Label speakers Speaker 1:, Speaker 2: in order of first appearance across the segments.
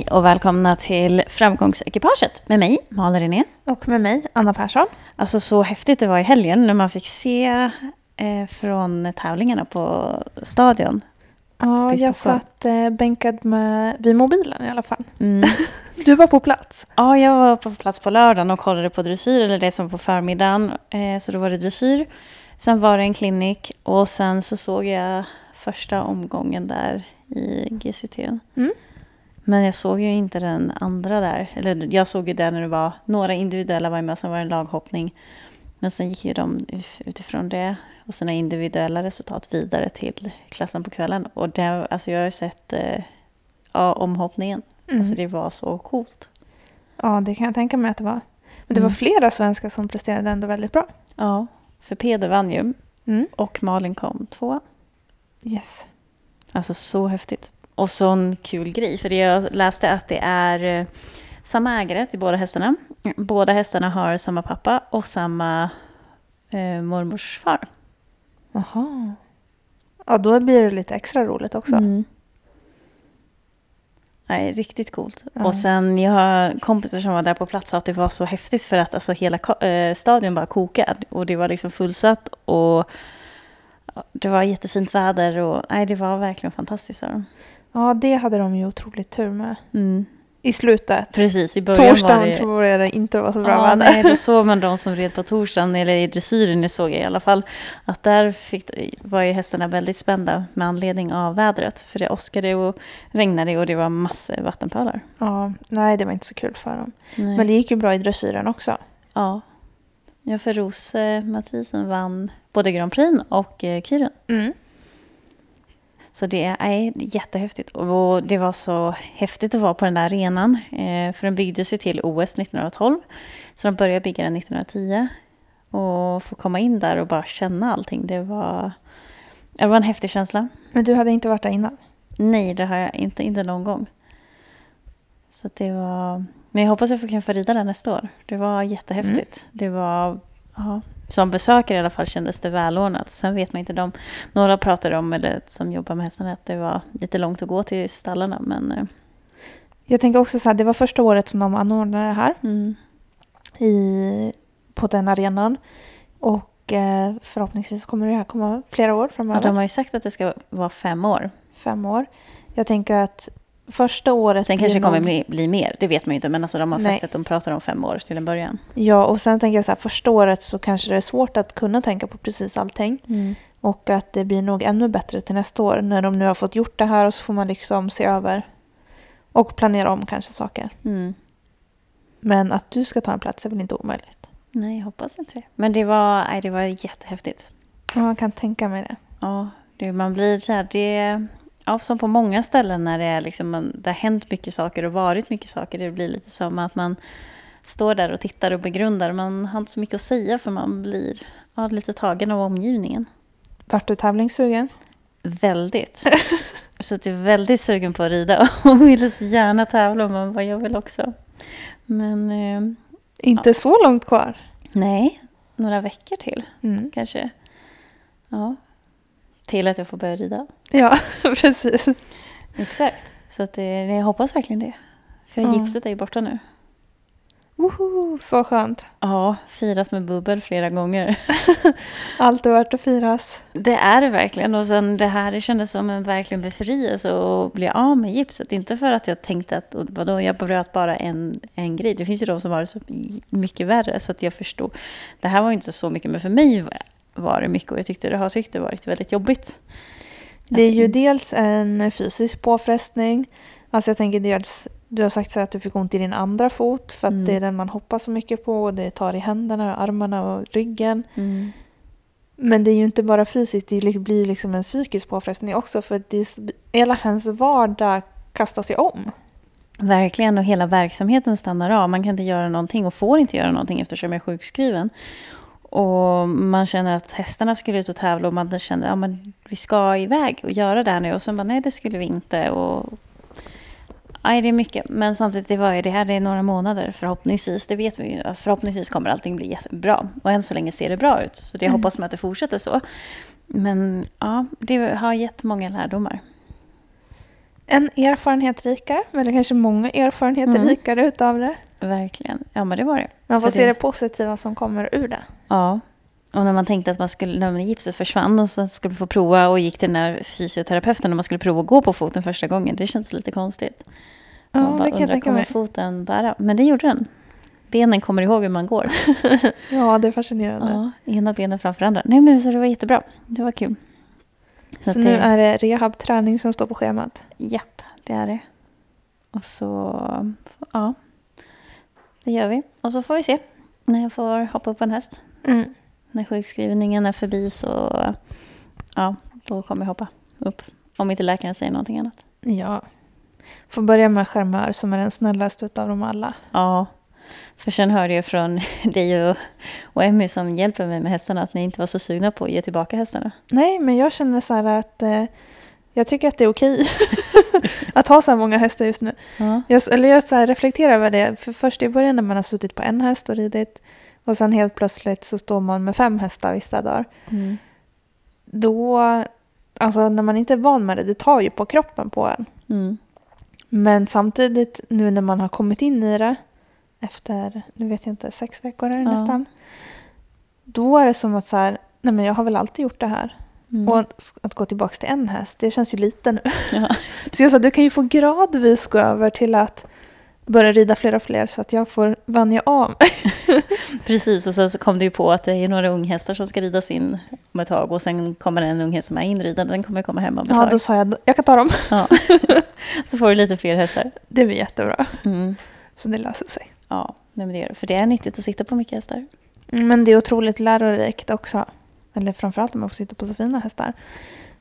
Speaker 1: Hej och välkomna till Framgångsekipaget med mig, Malin René.
Speaker 2: Och med mig, Anna Persson.
Speaker 1: Alltså så häftigt det var i helgen när man fick se eh, från tävlingarna på stadion.
Speaker 2: Ja, jag satt eh, bänkad med, vid mobilen i alla fall.
Speaker 1: Mm.
Speaker 2: Du var på plats.
Speaker 1: Ja, jag var på plats på lördagen och kollade på dressyr, eller det som var på förmiddagen. Eh, så då var det dressyr. Sen var det en klinik och sen så såg jag första omgången där i GCT.
Speaker 2: Mm.
Speaker 1: Men jag såg ju inte den andra där. Eller jag såg ju den när det var några individuella var med sen var det en laghoppning. Men sen gick ju de ut- utifrån det och sina individuella resultat vidare till klassen på kvällen. Och det, alltså jag har ju sett eh, ja, omhoppningen.
Speaker 2: Mm.
Speaker 1: Alltså det var så coolt.
Speaker 2: Ja, det kan jag tänka mig att det var. Men det var
Speaker 1: Mm.
Speaker 2: flera svenskar som presterade ändå väldigt bra.
Speaker 1: Ja, för Peder vann ju
Speaker 2: Mm.
Speaker 1: och Malin kom tvåa.
Speaker 2: Yes.
Speaker 1: Alltså så häftigt. Och sån kul grej, för det jag läste att det är eh, samma ägare till båda hästarna. Båda hästarna har samma pappa och samma eh, mormors far.
Speaker 2: Jaha. Ja, då blir det lite extra roligt också.
Speaker 1: Mm. Nej, riktigt coolt.
Speaker 2: Ja.
Speaker 1: Och sen jag har kompisar som var där på plats sa att det var så häftigt för att alltså hela eh, stadion bara kokade. Och det var liksom fullsatt och det var jättefint väder och nej, det var verkligen fantastiskt. de.
Speaker 2: Ja, det hade de ju otroligt tur med.
Speaker 1: Mm.
Speaker 2: I slutet.
Speaker 1: Precis, i början var
Speaker 2: Torsdagen
Speaker 1: det...
Speaker 2: tror jag det inte var så bra
Speaker 1: Ja,
Speaker 2: väder.
Speaker 1: nej, då såg man de som red på torsdagen, eller i dressyren såg jag i alla fall, att där fick, var ju hästarna väldigt spända med anledning av vädret. För det åskade och regnade och det var massor vattenpölar.
Speaker 2: Ja, nej, det var inte så kul för dem.
Speaker 1: Nej.
Speaker 2: Men det gick ju bra i dressyren också.
Speaker 1: Ja. Ja, för Rose Mathisen vann både Grand Prix och eh, Kyren.
Speaker 2: Mm.
Speaker 1: Så det är jättehäftigt. Och det var så häftigt att vara på den där arenan. Eh, för den byggdes ju till OS 1912. Så de började bygga den 1910. Och få komma in där och bara känna allting. Det var, det var en häftig känsla.
Speaker 2: Men du hade inte varit där innan?
Speaker 1: Nej, det har jag inte, inte någon gång. Så det var... Men jag hoppas att jag kan få rida där nästa år. Det var jättehäftigt. Det var... Ja, som besökare i alla fall kändes det välordnat. Sen vet man inte de... Några pratade om, eller som jobbar med hästarna, att det var lite långt att gå till stallarna. Men... eh,
Speaker 2: Jag tänker också så här, det var första året som de anordnade det här.
Speaker 1: Mm,
Speaker 2: i, på den arenan. Och eh, förhoppningsvis kommer det här komma flera år
Speaker 1: ja,
Speaker 2: framöver.
Speaker 1: de har ju sagt att det ska vara fem år.
Speaker 2: Fem år. Jag tänker att första året...
Speaker 1: Sen kanske det kommer bli, bli mer. Det vet man ju inte. Men alltså de har sagt
Speaker 2: Nej.
Speaker 1: att de pratar om fem år till en början.
Speaker 2: Ja, och sen tänker jag så här, första året så kanske det är svårt att kunna tänka på precis allting. Och att det blir nog ännu bättre till nästa år när de nu har fått gjort det här och så får man liksom se över och planera om kanske saker.
Speaker 1: Mm.
Speaker 2: Men att du ska ta en plats är väl inte omöjligt?
Speaker 1: Nej, jag hoppas inte det. Men det var, nej, det var jättehäftigt.
Speaker 2: Ja, jag kan tänka mig det.
Speaker 1: Ja, det, man blir så här, det ja, som på många ställen när det, är liksom, det har hänt mycket saker och varit mycket saker. Det blir lite som att man står där och tittar och begrundar. Man har inte så mycket att säga för man blir ja, lite tagen av omgivningen.
Speaker 2: Vart du tävlingssugen?
Speaker 1: Väldigt. Så att jag är väldigt sugen på att rida och ville så gärna tävla och man bara, jag vill också. Men eh,
Speaker 2: Inte så långt kvar.
Speaker 1: nej, några veckor till
Speaker 2: Mm.
Speaker 1: kanske. Ja, till att jag får börja rida.
Speaker 2: Ja, precis.
Speaker 1: Exakt. Så att det, jag hoppas verkligen det. För
Speaker 2: Ja.
Speaker 1: gipset är ju borta nu.
Speaker 2: Woho, så skönt.
Speaker 1: Ja, firat med bubbel flera gånger.
Speaker 2: Allt är värt att firas.
Speaker 1: Det är det verkligen. Och sen det här det kändes som en verkligen befrielse att bli av med gipset. Inte för att jag tänkte att vadå, jag bröt bara en, en grej. Det finns ju de som har det så mycket värre. Så att jag förstod. Det här var ju inte så mycket, men för mig var det mycket. Och jag tyckte det har tyckt det varit väldigt jobbigt.
Speaker 2: Det är ju dels en fysisk påfrestning. Alltså jag tänker dels, du har sagt så att du fick ont i din andra fot för att
Speaker 1: Mm.
Speaker 2: det är den man hoppas så mycket på och det tar i händerna, armarna och ryggen.
Speaker 1: Mm.
Speaker 2: Men det är ju inte bara fysiskt, det li- blir liksom en psykisk påfrestning också för det är, hela hans vardag kastas ju om.
Speaker 1: Verkligen, och hela verksamheten stannar av. Man kan inte göra någonting och får inte göra någonting eftersom jag är sjukskriven. Och man känner att hästarna skulle ut och tävla och man känner att ja, men vi ska iväg och göra det här nu. Och sen bara nej, det skulle vi inte. Och, nej, det är mycket. Men samtidigt, det var ju det här, det är några månader förhoppningsvis. Det vet vi ju. Förhoppningsvis kommer allting bli jättebra. Och än så länge ser det bra ut. Så det
Speaker 2: Mm.
Speaker 1: hoppas med att det fortsätter så. Men ja, det har gett många lärdomar.
Speaker 2: En erfarenhet rikare, eller kanske många erfarenheter
Speaker 1: Mm.
Speaker 2: rikare utav det.
Speaker 1: Verkligen. Ja, men det var det.
Speaker 2: Man får se det positiva som kommer ur det.
Speaker 1: Ja. Och när man tänkte att man skulle, när gipset försvann och så skulle få prova och gick till den här fysioterapeuten och man skulle prova att gå på foten första gången. Det känns lite konstigt.
Speaker 2: Ja,
Speaker 1: man bara
Speaker 2: det kan jag
Speaker 1: undrar,
Speaker 2: tänka
Speaker 1: kommer foten bära? Men det gjorde den. Benen kommer ihåg hur man går.
Speaker 2: Ja, det är fascinerande.
Speaker 1: Ja, ena benen framför andra. Nej men så det var jättebra. Det var kul.
Speaker 2: Så
Speaker 1: att
Speaker 2: nu
Speaker 1: det,
Speaker 2: är det rehabträning som står på schemat.
Speaker 1: Japp, det är det. Och så, ja. Det gör vi. Och så får vi se när jag får hoppa upp på en häst.
Speaker 2: Mm.
Speaker 1: När sjukskrivningen är förbi så, ja, då kommer jag hoppa upp. Om inte läkaren säger någonting annat.
Speaker 2: Ja. Får börja med charmör som är den snällaste utav dem alla.
Speaker 1: Ja, för sen hörde jag från dig och, och Emmy som hjälper mig med hästarna att ni inte var så sugna på att ge tillbaka hästarna.
Speaker 2: Nej, men jag känner så här att eh, jag tycker att det är okej att ha så här många hästar just nu.
Speaker 1: Ja.
Speaker 2: Jag, eller jag så reflekterar över det. För först i början när man har suttit på en häst och ridit och sen helt plötsligt så står man med fem hästar vissa dagar.
Speaker 1: Mm.
Speaker 2: Då, alltså när man inte är van med det, det tar ju på kroppen på en.
Speaker 1: Mm.
Speaker 2: Men samtidigt nu när man har kommit in i det efter, nu vet jag inte, sex veckor är det
Speaker 1: Ja.
Speaker 2: nästan. Då är det som att så här, nej men jag har väl alltid gjort det här.
Speaker 1: Mm.
Speaker 2: Och att, att gå tillbaka till en häst, det känns ju lite nu.
Speaker 1: Ja.
Speaker 2: Så jag sa, du kan ju få gradvis gå över till att börja rida fler och fler så att jag får vanja av mig.
Speaker 1: Precis, och sen så kom det ju på att det är några unghästar som ska ridas in om ett tag och sen kommer en unghäst som är inridad, den kommer komma hem om ett
Speaker 2: Ja,
Speaker 1: tag.
Speaker 2: då sa jag, jag kan ta dem.
Speaker 1: Ja. så får du lite fler hästar.
Speaker 2: Det blir jättebra.
Speaker 1: Mm.
Speaker 2: Så det löser sig.
Speaker 1: Ja, nej, men det gör det. För det är nyttigt att sitta på mycket hästar.
Speaker 2: Men det är otroligt lärorikt också. Eller framförallt om man får sitta på så fina hästar.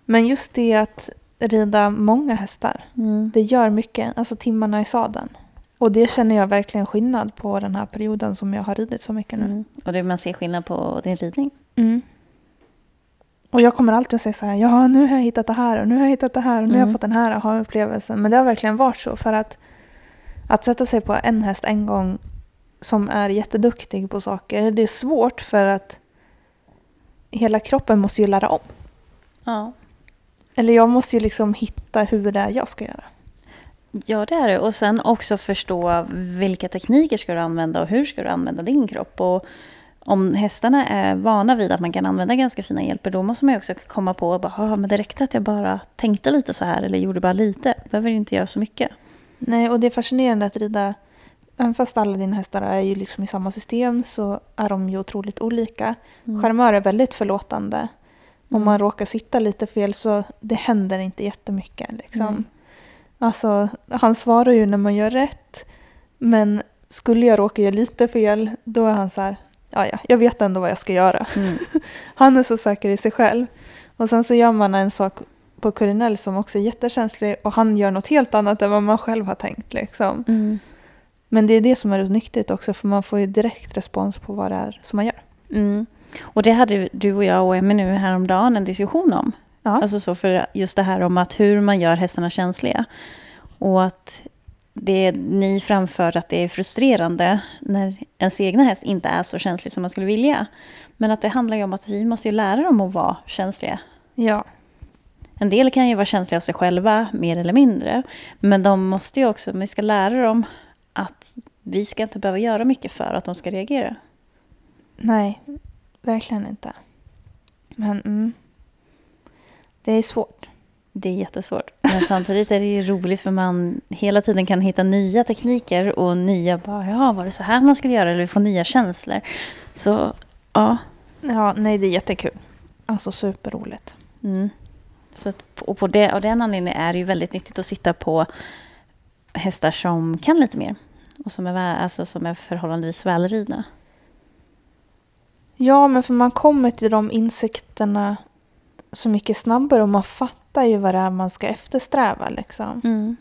Speaker 2: Men just det att rida många hästar,
Speaker 1: Mm.
Speaker 2: det gör mycket. Alltså timmarna i sadeln. Och det känner jag verkligen skillnad på den här perioden som jag har ridit så mycket nu.
Speaker 1: Mm. Och det man ser skillnad på din ridning.
Speaker 2: Mm. Och jag kommer alltid att säga så här, ja nu har jag hittat det här och nu har jag hittat det här och nu har jag
Speaker 1: Mm.
Speaker 2: fått den här aha-upplevelsen. Men det har verkligen varit så för att att sätta sig på en häst en gång som är jätteduktig på saker, det är svårt för att hela kroppen måste ju lära om.
Speaker 1: Ja.
Speaker 2: Eller jag måste ju liksom hitta hur det är jag ska göra.
Speaker 1: Ja, det är det. Och sen också förstå vilka tekniker ska du använda och hur ska du använda din kropp. Och om hästarna är vana vid att man kan använda ganska fina hjälper, då måste man ju också komma på att bara, "Ah, men det räckte att jag bara tänkte lite så här eller gjorde bara lite. Behöver inte göra så mycket.
Speaker 2: Nej, och det är fascinerande att rida, även fast alla dina hästar är ju liksom i samma system så är de ju otroligt olika.
Speaker 1: Mm.
Speaker 2: Charmör är väldigt förlåtande. Om
Speaker 1: Mm.
Speaker 2: man råkar sitta lite fel så det händer inte jättemycket. Liksom.
Speaker 1: Nej.
Speaker 2: Alltså, han svarar ju när man gör rätt. Men skulle jag råka göra lite fel, då är han så här, ja ja, jag vet ändå vad jag ska göra.
Speaker 1: Mm.
Speaker 2: Han är så säker i sig själv. Och sen så gör man en sak på Corinell som också är jättekänslig och han gör något helt annat än vad man själv har tänkt. Liksom.
Speaker 1: Mm.
Speaker 2: Men det är det som är så nyttigt också för man får ju direkt respons på vad det är som man gör.
Speaker 1: Mm. Och det hade du och jag och Emmy nu häromdagen en diskussion om.
Speaker 2: Ja.
Speaker 1: Alltså så för just det här om att hur man gör hästarna känsliga. Och att det ni framför att det är frustrerande när ens egna häst inte är så känslig som man skulle vilja. Men att det handlar ju om att vi måste lära dem att vara känsliga.
Speaker 2: Ja.
Speaker 1: En del kan ju vara känsliga av sig själva, mer eller mindre. Men de måste ju också, vi ska lära dem att vi ska inte behöva göra mycket för att de ska reagera.
Speaker 2: Nej, verkligen inte. Men mm, det är svårt.
Speaker 1: Det är jättesvårt. Men samtidigt är det ju roligt för man hela tiden kan hitta nya tekniker och nya, bara, ja, var det så här man skulle göra? Eller vi får nya känslor. Så, ja.
Speaker 2: Ja, nej det är jättekul. Alltså superroligt.
Speaker 1: Mm. Så att, och på det, av den anledningen är det ju väldigt nyttigt att sitta på hästar som kan lite mer. Och som är, alltså, som är förhållandevis välridna.
Speaker 2: Ja, men för man kommer till de insikterna så mycket snabbare och man fattar ju vad det är man ska eftersträva. Liksom.
Speaker 1: Mm.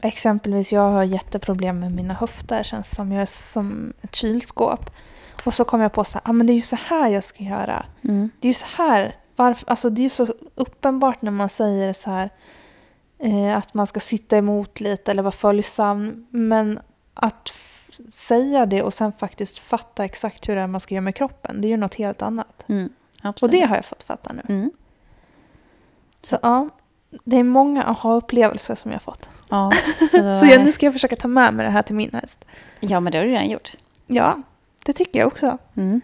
Speaker 2: Exempelvis, jag har jätteproblem med mina höfter. Känns som jag är som ett kylskåp. Och så kom jag på så här, ah, men det är ju så här jag ska göra.
Speaker 1: Mm.
Speaker 2: Det är ju så här. Varför, alltså det är ju så uppenbart när man säger så här. Eh, att man ska sitta emot lite eller vara följsam. Men att säga det och sen faktiskt fatta exakt hur det är man ska göra med kroppen. Det är ju något helt annat.
Speaker 1: Mm.
Speaker 2: Och det har jag fått fatta nu.
Speaker 1: Mm.
Speaker 2: Så ja, Det är många aha-upplevelser som jag har fått.
Speaker 1: Ja,
Speaker 2: Så,
Speaker 1: så,
Speaker 2: jag, nu ska jag försöka ta med mig det här till min häst.
Speaker 1: ja, men det har du redan gjort.
Speaker 2: Ja, det tycker jag också.
Speaker 1: Mm.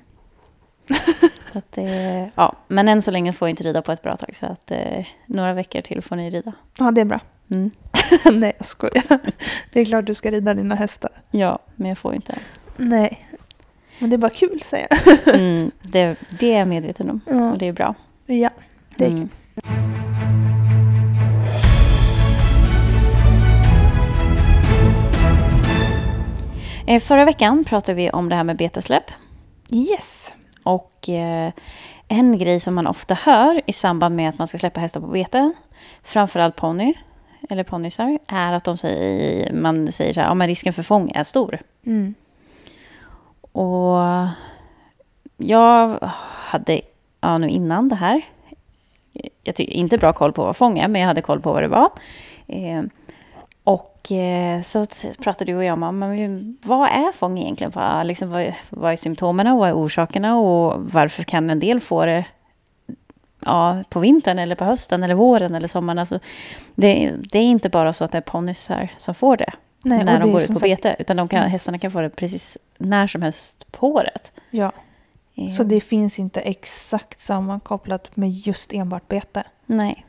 Speaker 1: att det, ja, men än så länge får jag inte rida på ett bra tag. Så att eh, några veckor till får ni rida.
Speaker 2: Ja, det är bra.
Speaker 1: Mm.
Speaker 2: Nej, jag skojar. Det är klart du ska rida dina hästar.
Speaker 1: Ja, men jag får inte.
Speaker 2: Nej. Men det är bara kul, säger jag.
Speaker 1: Mm, det, det är jag medveten om
Speaker 2: Ja,
Speaker 1: och det är bra.
Speaker 2: ja det är
Speaker 1: Mm. Eh, Förra veckan pratade vi om det här med betesläpp.
Speaker 2: Yes.
Speaker 1: Och eh, en grej som man ofta hör i samband med att man ska släppa hästar på bete, framförallt ponny, eller ponnysar, är att de säger, man säger så här, ja men risken för fång är stor.
Speaker 2: Mm.
Speaker 1: Och jag hade, ja nu innan det här, jag tycker inte bra koll på vad fång är, men jag hade koll på vad det var. Eh, och eh, så pratade du och jag om, men vad är fång egentligen? Vad, liksom, vad, vad är symptomen och vad är orsakerna och varför kan en del få det ja, på vintern eller på hösten eller våren eller sommaren? Alltså, det, det är inte bara så att det är ponnysar som får det
Speaker 2: Nej,
Speaker 1: när de går ut på
Speaker 2: sagt-
Speaker 1: bete, utan de kan,
Speaker 2: Mm.
Speaker 1: hästarna kan få det precis när som helst på året.
Speaker 2: Ja,
Speaker 1: Eh,
Speaker 2: så det finns inte exakt sammankopplat med just enbart bete.
Speaker 1: Nej.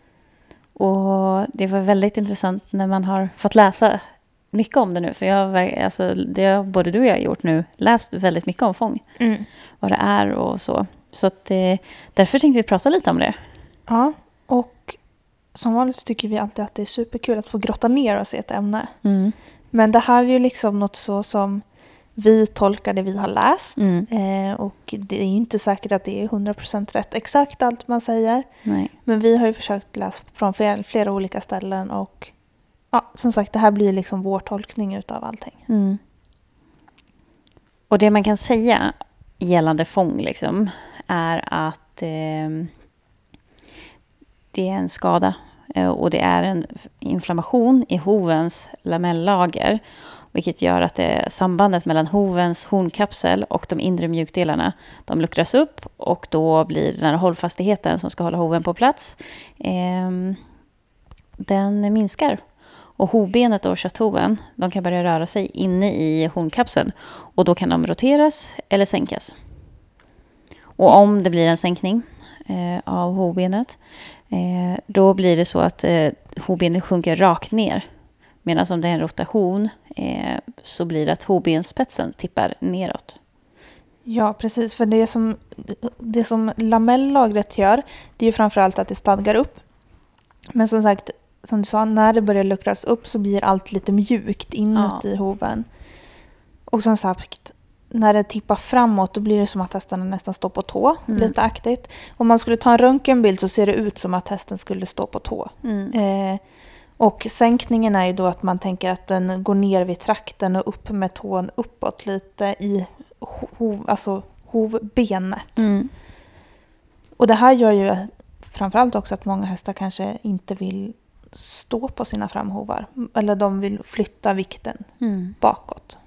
Speaker 1: Och det var väldigt intressant när man har fått läsa mycket om det nu. För jag alltså, det har både du och jag gjort nu, läst väldigt mycket om fång.
Speaker 2: Mm.
Speaker 1: Vad det är och så. Så att, eh, därför tänkte vi prata lite om det.
Speaker 2: Ja, och som vanligt så tycker vi alltid att det är superkul att få grotta ner oss i ett ämne.
Speaker 1: Mm.
Speaker 2: Men det här är ju liksom något så som vi tolkar det vi har läst.
Speaker 1: Mm.
Speaker 2: Eh, och det är ju inte säkert att det är 100% rätt exakt allt man säger.
Speaker 1: Nej.
Speaker 2: Men vi har ju försökt läsa från flera, flera olika ställen och ja, som sagt det här blir liksom vår tolkning utav allting.
Speaker 1: Mm. Och det man kan säga gällande fång liksom, är att eh, det är en skada eh, och det är en inflammation i hovens lamellager. Vilket gör att det, sambandet mellan hovens hornkapsel och de inre mjukdelarna de luckras upp och då blir den här hållfastigheten som ska hålla hoven på plats eh, den minskar. Och hovbenet och chateauven, de kan börja röra sig inne i hornkapseln. Och då kan de roteras eller sänkas. Och om det blir en sänkning eh, av hovbenet, eh, då blir det så att eh, hovbenet sjunker rakt ner. Medan om det är en rotation eh, så blir det att hovbensspetsen tippar neråt.
Speaker 2: Ja, precis. För det som, det som lamellagret gör, det är ju framförallt att det stadgar upp. Men som sagt, som du sa, när det börjar luckras upp så blir allt lite mjukt inuti hoven. Och som sagt, när det tippar framåt då blir det som att hästarna nästan står på tå,
Speaker 1: Mm.
Speaker 2: lite aktigt. Om man skulle ta en röntgenbild så ser det ut som att hästen skulle stå på tå.
Speaker 1: Mm.
Speaker 2: Eh, och sänkningen är ju då att man tänker att den går ner vid trakten och upp med tån uppåt lite i hov, alltså hovbenet.
Speaker 1: Mm.
Speaker 2: Och det här gör ju framförallt också att många hästar kanske inte vill stå på sina framhovar. Eller de vill flytta vikten
Speaker 1: Mm.
Speaker 2: bakåt.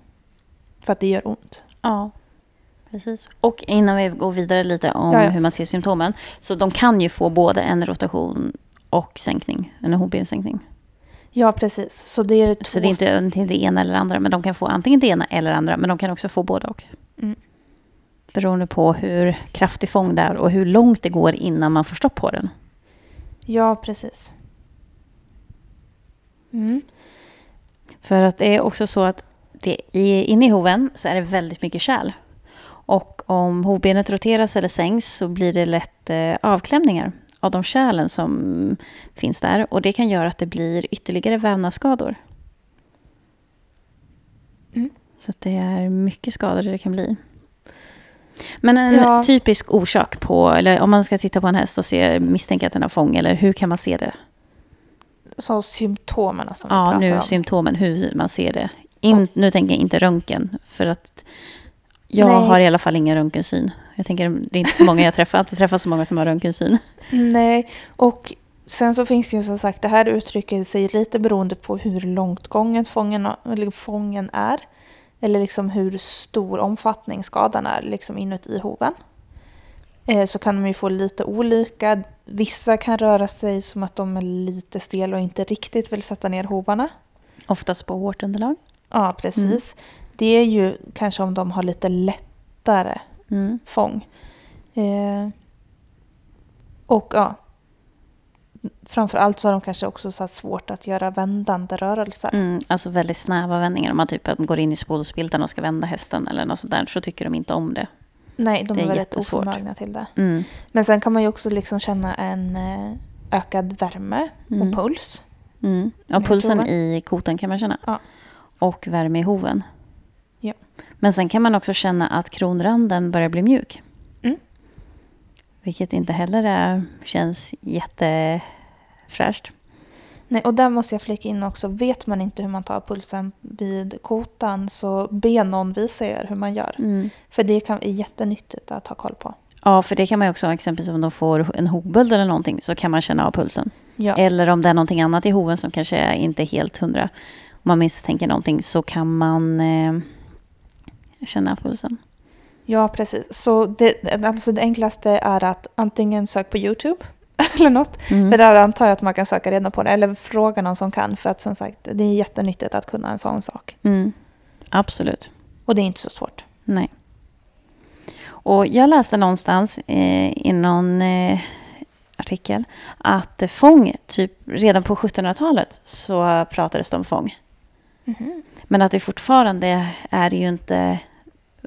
Speaker 2: För att det gör ont.
Speaker 1: Ja, precis. Och innan vi går vidare lite om
Speaker 2: Ja, ja.
Speaker 1: hur man ser symptomen. Så de kan ju få både en rotation och sänkning, en hovbenssänkning.
Speaker 2: Ja, precis. Så det är två...
Speaker 1: Så det är inte, inte det ena eller det andra, men de kan få antingen det ena eller det andra, men de kan också få både och.
Speaker 2: Mm.
Speaker 1: Beroende på hur kraftig fång det är och hur långt det går innan man får stopp på den.
Speaker 2: Ja, precis. Mm.
Speaker 1: För att det är också så att det, inne i hoven så är det väldigt mycket kärl. Och om hovbenet roteras eller sänks så blir det lätt eh, avklämningar av de kärlen som finns där. Och det kan göra att det blir ytterligare vävnadsskador.
Speaker 2: Mm.
Speaker 1: Så det är mycket skador det kan bli. Men en
Speaker 2: Ja.
Speaker 1: typisk orsak på, eller om man ska titta på en häst och se, misstänka att den har fång, eller hur kan man se det?
Speaker 2: Så symptomen som vi
Speaker 1: Ja,
Speaker 2: pratar
Speaker 1: nu
Speaker 2: om.
Speaker 1: symptomen, hur man ser det. In, nu tänker jag inte röntgen, för att jag
Speaker 2: Nej.
Speaker 1: har i alla fall ingen röntgensyn. Jag tänker, det är inte så många jag träffar, inte träffar så många som har röntgensyn.
Speaker 2: Nej, och sen så finns det ju som sagt, det här uttrycker sig lite beroende på hur långt gången fången, eller fången är. Eller liksom hur stor omfattning skadan är liksom inuti hoven. eh, så kan de ju få lite olika. Vissa kan röra sig som att de är lite stela och inte riktigt vill sätta ner hovarna.
Speaker 1: Oftast på hårt underlag.
Speaker 2: Ja, precis. Det är ju kanske om de har lite lättare
Speaker 1: Mm.
Speaker 2: fång. Eh, och ja, framför allt så har de kanske också så svårt att göra vändande rörelser.
Speaker 1: Mm, alltså väldigt snäva vändningar. Om man typ går in i spolspiltan och ska vända hästen eller något sånt där så tycker de inte om det.
Speaker 2: Nej, de
Speaker 1: Det
Speaker 2: är,
Speaker 1: är
Speaker 2: väldigt
Speaker 1: jättesvårt.
Speaker 2: oförmögna till det.
Speaker 1: Mm.
Speaker 2: Men sen kan man ju också liksom känna en eh, ökad värme
Speaker 1: Mm.
Speaker 2: och puls.
Speaker 1: Mm. Ja, pulsen i koten kan man känna.
Speaker 2: Ja.
Speaker 1: Och värme i hoven. Men sen kan man också känna att kronranden börjar bli mjuk.
Speaker 2: Mm.
Speaker 1: Vilket inte heller är, känns jättefräscht.
Speaker 2: Nej, och där måste jag flika in också. Vet man inte hur man tar pulsen vid kotan så be någon visa er hur man gör.
Speaker 1: Mm.
Speaker 2: För det kan, är jättenyttigt att ha koll på.
Speaker 1: Ja, för det kan man också, exempelvis om de får en hovböld eller någonting, så kan man känna av pulsen.
Speaker 2: Ja,
Speaker 1: Eller om det är någonting annat i hoven som kanske är inte är helt hundra. Om man misstänker någonting så kan man eh, känna pulsen.
Speaker 2: ja precis. Så det, alltså det enklaste är att antingen sök på YouTube eller något.
Speaker 1: Mm.
Speaker 2: För där antar jag att man kan söka reda på det. Eller fråga någon som kan. För att som sagt, det är jättenyttigt att kunna en sån sak.
Speaker 1: Mm. Absolut.
Speaker 2: Och det är inte så svårt.
Speaker 1: Nej. Och jag läste någonstans eh, i någon eh, artikel att fång, typ redan på 1700-talet så pratades det om fång. Men att det fortfarande är ju inte...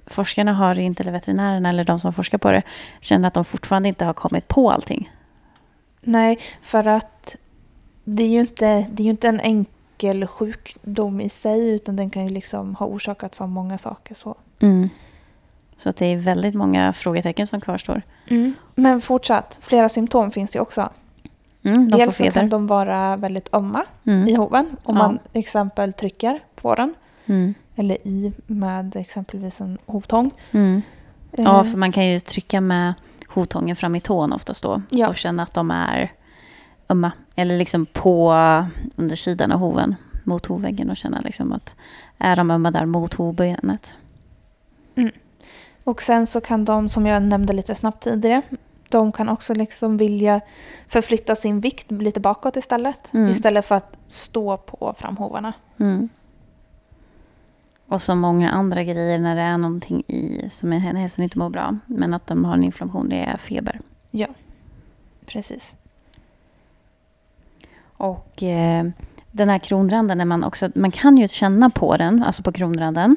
Speaker 1: Forskarna har inte, eller veterinärerna eller de som forskar på det, känner att de fortfarande inte har kommit på allting.
Speaker 2: Nej, för att det är ju inte, det är ju inte en enkel sjukdom i sig. Utan den kan ju liksom ha orsakats av många saker. Så.
Speaker 1: Så att det är väldigt många frågetecken som kvarstår.
Speaker 2: Men fortsatt, flera symptom finns det också.
Speaker 1: Mm, de
Speaker 2: Dels så kan de vara väldigt ömma
Speaker 1: Mm.
Speaker 2: i hoven. Om
Speaker 1: Ja.
Speaker 2: man exempel trycker på den.
Speaker 1: Mm.
Speaker 2: Eller i med exempelvis en hovtång.
Speaker 1: Mm. Ja,
Speaker 2: Eh,
Speaker 1: för man kan ju trycka med hovtången fram i tån oftast då.
Speaker 2: Ja.
Speaker 1: Och känna att de är ömma. Eller liksom på undersidan av hoven. Mot hovväggen och känna liksom att är de ömma där mot hovbenet.
Speaker 2: Och sen så kan de, som jag nämnde lite snabbt tidigare, de kan också liksom vilja förflytta sin vikt lite bakåt istället.
Speaker 1: Mm.
Speaker 2: Istället för att stå på framhovarna.
Speaker 1: Mm. Och så många andra grejer när det är någonting i som en hästen inte mår bra. Men att de har en inflammation, det är feber.
Speaker 2: Ja, precis.
Speaker 1: Och eh, den här kronranden, när man, också, man kan ju känna på den, alltså på kronranden.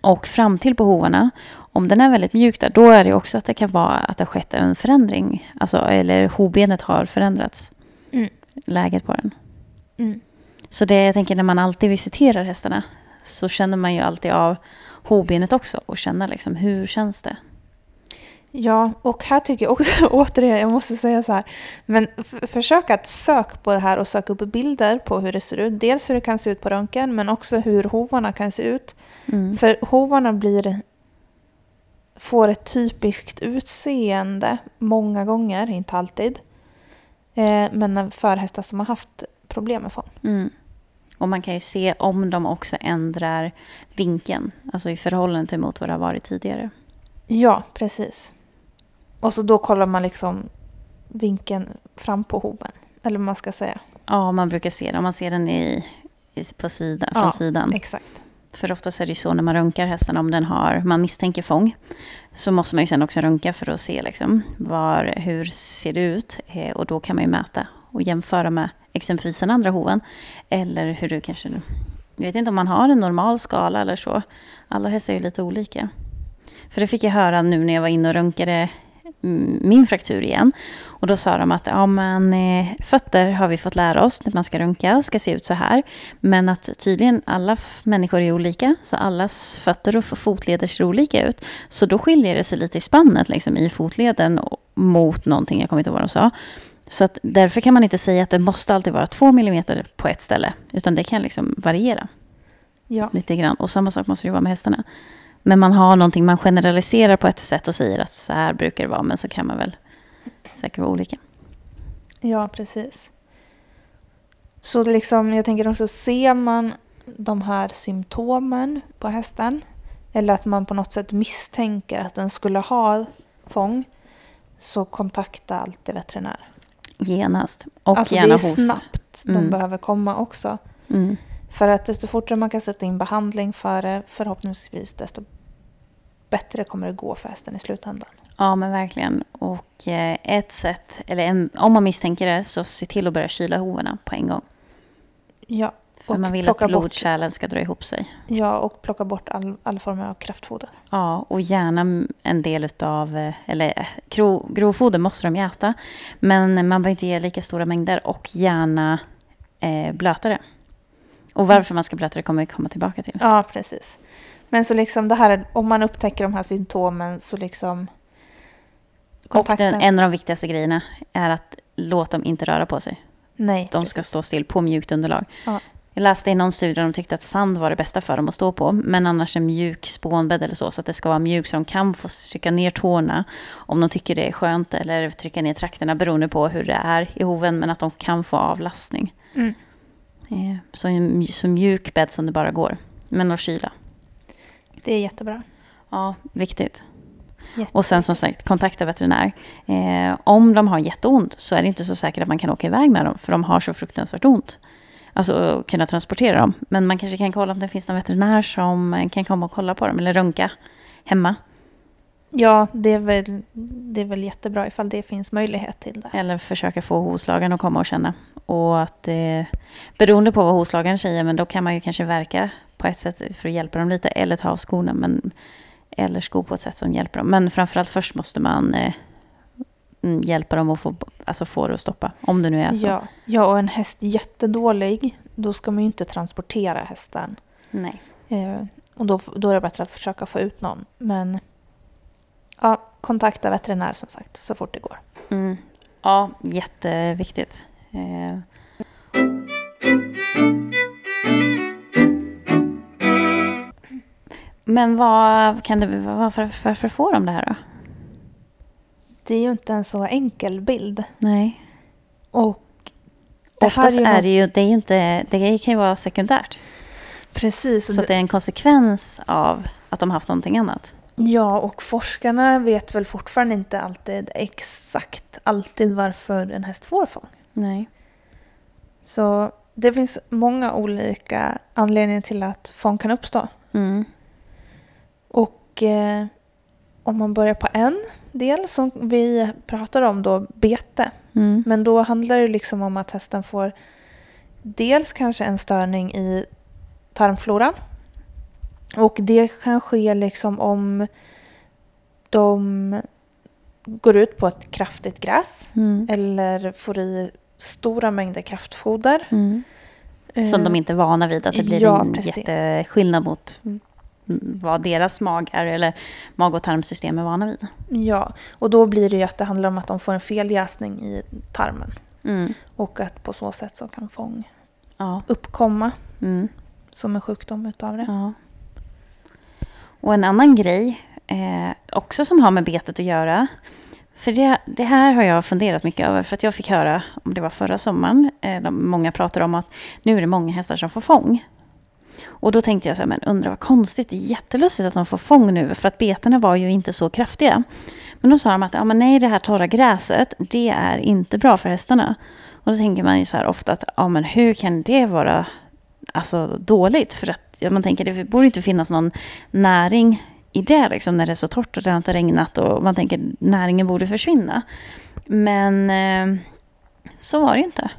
Speaker 1: Och fram till på hovarna, om den är väldigt mjuk där, då är det också att det kan vara att det har skett en förändring. Alltså, eller hovbenet har förändrats,
Speaker 2: Mm.
Speaker 1: läget på den.
Speaker 2: Mm.
Speaker 1: Så det jag tänker när man alltid visiterar hästarna, så känner man ju alltid av hovbenet också och känner liksom, hur känns det?
Speaker 2: Ja, och här tycker jag också, återigen, jag måste säga så här. Men försök att söka på det här och söka upp bilder på hur det ser ut. Dels hur det kan se ut på röntgen, men också hur hovarna kan se ut.
Speaker 1: Mm.
Speaker 2: För hovarna blir, får ett typiskt utseende många gånger, inte alltid. Eh, men för hästar som har haft problem med fång.
Speaker 1: Mm. Och man kan ju se om de också ändrar vinkeln, alltså i förhållande till mot vad det har varit tidigare.
Speaker 2: Ja, precis. Och så då kollar man liksom vinkeln fram på hoven. Eller vad man ska säga.
Speaker 1: Ja, man brukar se. Om man ser den i, på sidan, från
Speaker 2: Ja,
Speaker 1: sidan.
Speaker 2: Exakt.
Speaker 1: För oftast är det ju så när man röntgar hästen, om den har, man misstänker fång, så måste man ju sen också röntga för att se liksom, var, hur ser det ut. Eh, och då kan man ju mäta och jämföra med exempelvis den andra hoven. Eller hur du kanske, jag vet inte om man har en normal skala eller så. Alla hästar är ju lite olika. För det fick jag höra nu när jag var inne och röntgade mm, min fraktur igen. Och då sa de att ja, men, eh, fötter har vi fått lära oss när man ska röntga, ska se ut så här. Men att tydligen alla människor är olika, så allas fötter och fotleder ser olika ut. Så då skiljer det sig lite i spannet liksom, i fotleden mot någonting, jag kommer inte ihåg vad de sa. Så att därför kan man inte säga att det måste alltid vara två millimeter på ett ställe, utan det kan liksom variera
Speaker 2: Ja.
Speaker 1: lite grann. Och samma sak måste det vara med hästarna. Men man har någonting, man generaliserar på ett sätt och säger att så här brukar det vara, men så kan man väl säkert vara olika.
Speaker 2: ja, precis. Så liksom, jag tänker också, ser man de här symptomen på hästen eller att man på något sätt misstänker att den skulle ha fång så kontakta alltid veterinär.
Speaker 1: Genast. Och
Speaker 2: alltså
Speaker 1: gärna
Speaker 2: det är
Speaker 1: hos.
Speaker 2: snabbt de
Speaker 1: Mm.
Speaker 2: behöver komma också.
Speaker 1: Mm.
Speaker 2: För att desto fortare man kan sätta in behandling för det, förhoppningsvis desto bättre kommer det gå för hästen i slutändan.
Speaker 1: Ja, men verkligen. Och eh, ett sätt, eller en, om man misstänker det, så se till att börja kyla hovarna på en gång.
Speaker 2: Ja,
Speaker 1: För man vill att
Speaker 2: bort-
Speaker 1: blodkärlen ska dra ihop sig.
Speaker 2: ja och plocka bort all, alla former av kraftfoder.
Speaker 1: Ja, och gärna en del utav, eller eh, gro, grovfoder måste de äta. Men man behöver inte ge lika stora mängder och gärna eh, blöta det. Och varför man ska blöta det kommer vi komma tillbaka till.
Speaker 2: Ja, precis. Men så liksom det här, är- om man upptäcker de här symptomen så liksom
Speaker 1: Och den, en av de viktigaste grejerna är att låt dem inte röra på sig.
Speaker 2: Nej,
Speaker 1: De ska stå still på mjukt underlag.
Speaker 2: Ja.
Speaker 1: Jag läste i någon studie där de tyckte att sand var det bästa för dem att stå på. Men annars en mjuk spånbädd eller så. Så att det ska vara mjukt så de kan få trycka ner tårna. Om de tycker det är skönt. Eller trycka ner trakterna beroende på hur det är i hoven. Men att de kan få avlastning.
Speaker 2: Mm.
Speaker 1: Eh, Så en så mjuk bädd som det bara går. Men att kyla.
Speaker 2: Det är jättebra.
Speaker 1: Ja, viktigt.
Speaker 2: Jätte-
Speaker 1: Och sen som sagt, kontakta veterinär. Eh, om de har jätteont så är det inte så säkert att man kan åka iväg med dem. För de har så fruktansvärt ont. Alltså kunna transportera dem. Men man kanske kan kolla om det finns någon veterinär som kan komma och kolla på dem. Eller runka hemma.
Speaker 2: Ja, det är, väl, det är väl jättebra ifall det finns möjlighet till det.
Speaker 1: Eller försöka få hovslagaren att komma och känna. Och att eh, beroende på vad hovslagaren säger, men då kan man ju kanske verka på ett sätt för att hjälpa dem lite. Eller ta av skorna, men, eller sko på ett sätt som hjälper dem. Men framförallt först måste man eh, hjälpa dem att få, alltså få det att stoppa. Om det nu är så.
Speaker 2: Ja, ja, och en häst jättedålig, då ska man ju inte transportera hästen.
Speaker 1: Nej.
Speaker 2: Eh, och då, då är det bättre att försöka få ut någon. Men ja, kontakta veterinär som sagt så fort det går.
Speaker 1: Mm. Ja, jätteviktigt. Eh. Men vad kan det, varför, varför får de det här då?
Speaker 2: Det är ju inte en så enkel bild.
Speaker 1: Nej.
Speaker 2: Och det
Speaker 1: Oftast
Speaker 2: här
Speaker 1: är, det ju, det är ju inte, det kan ju vara sekundärt.
Speaker 2: Precis.
Speaker 1: Så det är en konsekvens av att de haft någonting annat.
Speaker 2: Ja, och forskarna vet väl fortfarande inte alltid exakt alltid varför en häst får fång.
Speaker 1: Nej.
Speaker 2: Så det finns många olika anledningar till att fång kan uppstå.
Speaker 1: Mm.
Speaker 2: Och eh, om man börjar på en del som vi pratar om då, bete.
Speaker 1: Mm.
Speaker 2: Men då handlar det liksom om att hästen får dels kanske en störning i tarmfloran. Och det kan ske liksom om de går ut på ett kraftigt gräs
Speaker 1: Mm.
Speaker 2: eller får i stora mängder kraftfoder.
Speaker 1: Mm. Som de inte är vana vid, att det blir
Speaker 2: Ja,
Speaker 1: en
Speaker 2: precis.
Speaker 1: jätteskillnad mot mm, vad deras magar eller mag och tarmsystem är vana vid.
Speaker 2: Ja, och då blir det ju att det handlar om att de får en feljäsning i tarmen.
Speaker 1: Mm.
Speaker 2: Och att på så sätt så kan fång
Speaker 1: Ja.
Speaker 2: uppkomma
Speaker 1: Mm.
Speaker 2: som en sjukdom utav det.
Speaker 1: ja. Och en annan grej, eh, också som har med betet att göra. För det, det här har jag funderat mycket över. För att jag fick höra, om det var förra sommaren, eh, många pratar om att nu är det många hästar som får fång. Och då tänkte jag så här, men undrar vad konstigt, det är jättelustigt att de får fång nu. För att betorna var ju inte så kraftiga. Men då sa de att ja, men nej, det här torra gräset, det är inte bra för hästarna. Och då tänker man ju så här ofta att ja, men hur kan det vara alltså, dåligt? För att ja, man tänker det borde inte finnas någon näring i det liksom, när det är så torrt och det har inte regnat och man tänker näringen borde försvinna. Men eh, så var det ju inte.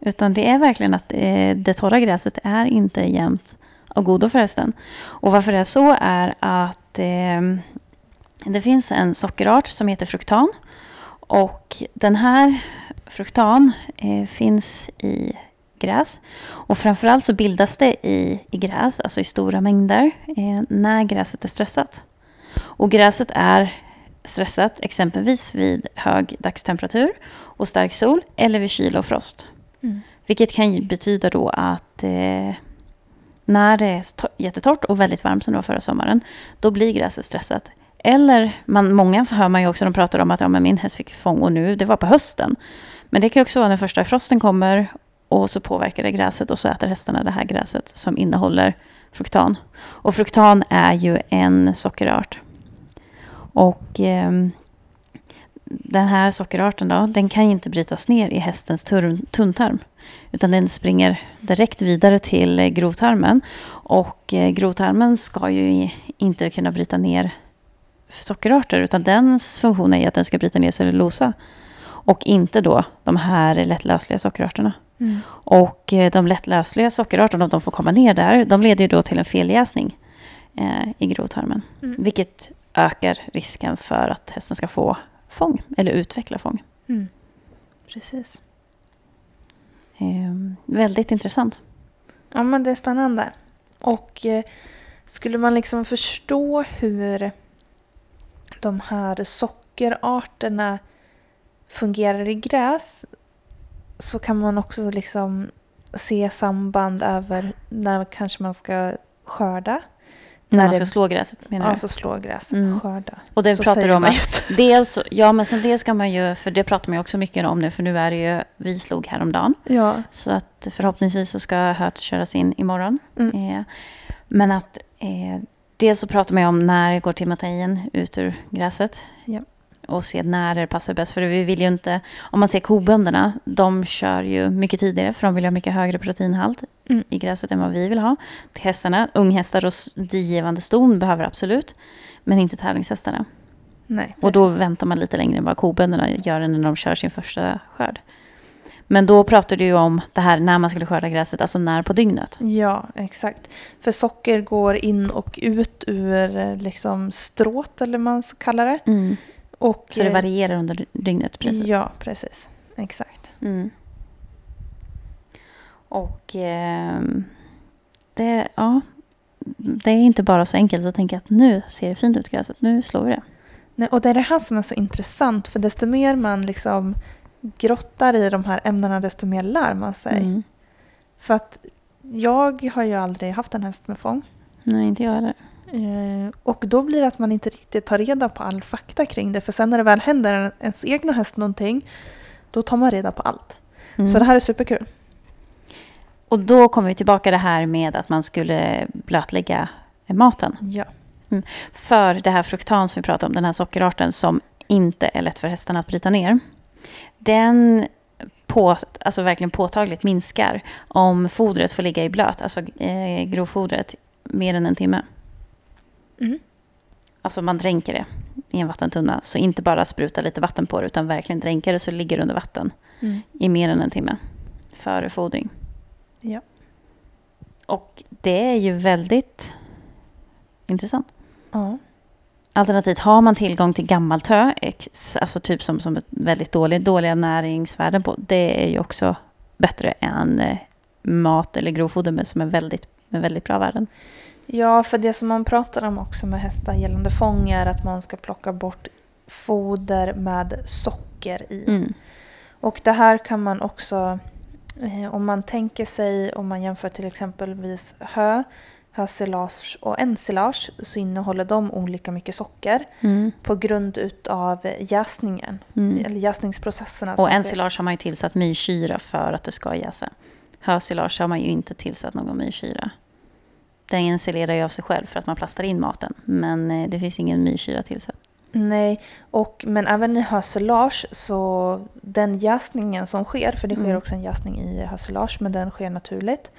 Speaker 1: Utan det är verkligen att eh, det torra gräset är inte jämnt av godo förresten. Och varför det är så är att eh, det finns en sockerart som heter fruktan. Och den här fruktan eh, finns i gräs. Och framförallt så bildas det i, i gräs, alltså i stora mängder, eh, när gräset är stressat. Och gräset är stressat exempelvis vid hög dagstemperatur och stark sol eller vid kyla och frost.
Speaker 2: Mm.
Speaker 1: Vilket kan ju betyda då att eh, när det är jättetorrt och väldigt varmt som det var förra sommaren, då blir gräset stressat. Eller, man, många hör man ju också, de pratar om att ja, men min häst fick fång och nu, det var på hösten. Men det kan också vara när första frosten kommer och så påverkar det gräset och så äter hästarna det här gräset som innehåller fruktan. Och fruktan är ju en sockerart. Och eh, den här sockerarten då, den kan inte brytas ner i hästens tunntarm. Utan den springer direkt vidare till eh, grovtarmen. Och eh, grovtarmen ska ju inte kunna bryta ner sockerarter, utan dens funktion är att den ska bryta ner cellulosa. Och inte då de här lättlösliga sockerarterna. Mm. Och eh, de lättlösliga sockerarterna, om de får komma ner där, de leder ju då till en feljäsning eh, i grovtarmen. Mm. Vilket ökar risken för att hästen ska få fång eller utveckla fång. Mm.
Speaker 2: Precis.
Speaker 1: Eh, väldigt intressant.
Speaker 2: Ja, men det är spännande. Och eh, skulle man liksom förstå hur de här sockerarterna fungerar i gräs så kan man också liksom se samband över när kanske man ska skörda
Speaker 1: när man ska slå gräset menar
Speaker 2: du? Alltså slå gräset, mm. skörda.
Speaker 1: Och det så pratar du om att dels, ja men sen dels ska man ju, för det pratar man ju också mycket om nu, för nu är det ju, vi slog häromdagen.
Speaker 2: Ja.
Speaker 1: Så att förhoppningsvis så ska hört köras in imorgon. Mm. Eh, men att eh, dels så pratar man ju om när går till att ta in ut ur gräset.
Speaker 2: Ja
Speaker 1: och se när det passar bäst. För vi vill ju inte, om man ser kobönderna, de kör ju mycket tidigare för de vill ha mycket högre proteinhalt mm. i gräset än vad vi vill ha. Till hästarna, unghästar och digivande ston behöver absolut, men inte tävlingshästarna.
Speaker 2: Nej,
Speaker 1: och då väntar man lite längre än vad kobönderna gör när de kör sin första skörd. Men då pratade du ju om det här när man skulle skörda gräset, alltså när på dygnet.
Speaker 2: Ja, exakt. För socker går in och ut ur eh, liksom stråt, eller vad man kallar det.
Speaker 1: Mm. Och, så det eh, varierar under dygnet?
Speaker 2: Precis. Ja, precis. Exakt.
Speaker 1: Mm. Och eh, det, ja, det är inte bara så enkelt att tänka att nu ser det fint ut gräset, nu slår vi det.
Speaker 2: Nej, och det är det här som är så intressant, för desto mer man liksom grottar i de här ämnena, desto mer lär man sig. Mm. För att jag har ju aldrig haft en häst med fång.
Speaker 1: Nej, inte jag heller.
Speaker 2: Eh, och då blir det att man inte riktigt tar reda på all fakta kring det. För sen när det väl händer ens egna häst någonting, då tar man reda på allt. Mm. Så det här är superkul.
Speaker 1: Och då kommer vi tillbaka det här med att man skulle blötlägga maten.
Speaker 2: Ja.
Speaker 1: Mm. För det här fruktan som vi pratade om, den här sockerarten som inte är lätt för hästarna att bryta ner. Den på, alltså verkligen påtagligt minskar om fodret får ligga i blöt, alltså eh, grovfodret, mer än en timme. Mm. Alltså man dränker det i en vattentunna. Så inte bara spruta lite vatten på det utan verkligen dränka det så det ligger under vatten mm. i mer än en timme före fodring.
Speaker 2: Ja.
Speaker 1: Och det är ju väldigt intressant.
Speaker 2: Ja.
Speaker 1: Alternativt har man tillgång till gammalt hö, alltså typ som, som väldigt dålig, dåliga näringsvärden på, det är ju också bättre än eh, mat eller grovfoder med, som är väldigt, med väldigt bra värden.
Speaker 2: Ja, för det som man pratar om också med hästar gällande fång är att man ska plocka bort foder med socker i.
Speaker 1: Mm.
Speaker 2: Och det här kan man också, eh, om man tänker sig, om man jämför till exempelvis hö, hösilage och ensilage så innehåller de olika mycket socker
Speaker 1: mm.
Speaker 2: på grund utav jäsningen, mm. eller jäsningsprocesserna.
Speaker 1: Och ensilage har man ju tillsatt myrsyra för att det ska jäsa. Hösilage har man ju inte tillsatt någon myrsyra. Den ensilerar ju av sig själv för att man plastar in maten. Men eh, det finns ingen myrsyra tillsatt.
Speaker 2: Nej, och, men även i hösilage så den jäsningen som sker, för det sker mm. också en jäsning i hösilage, men den sker naturligt.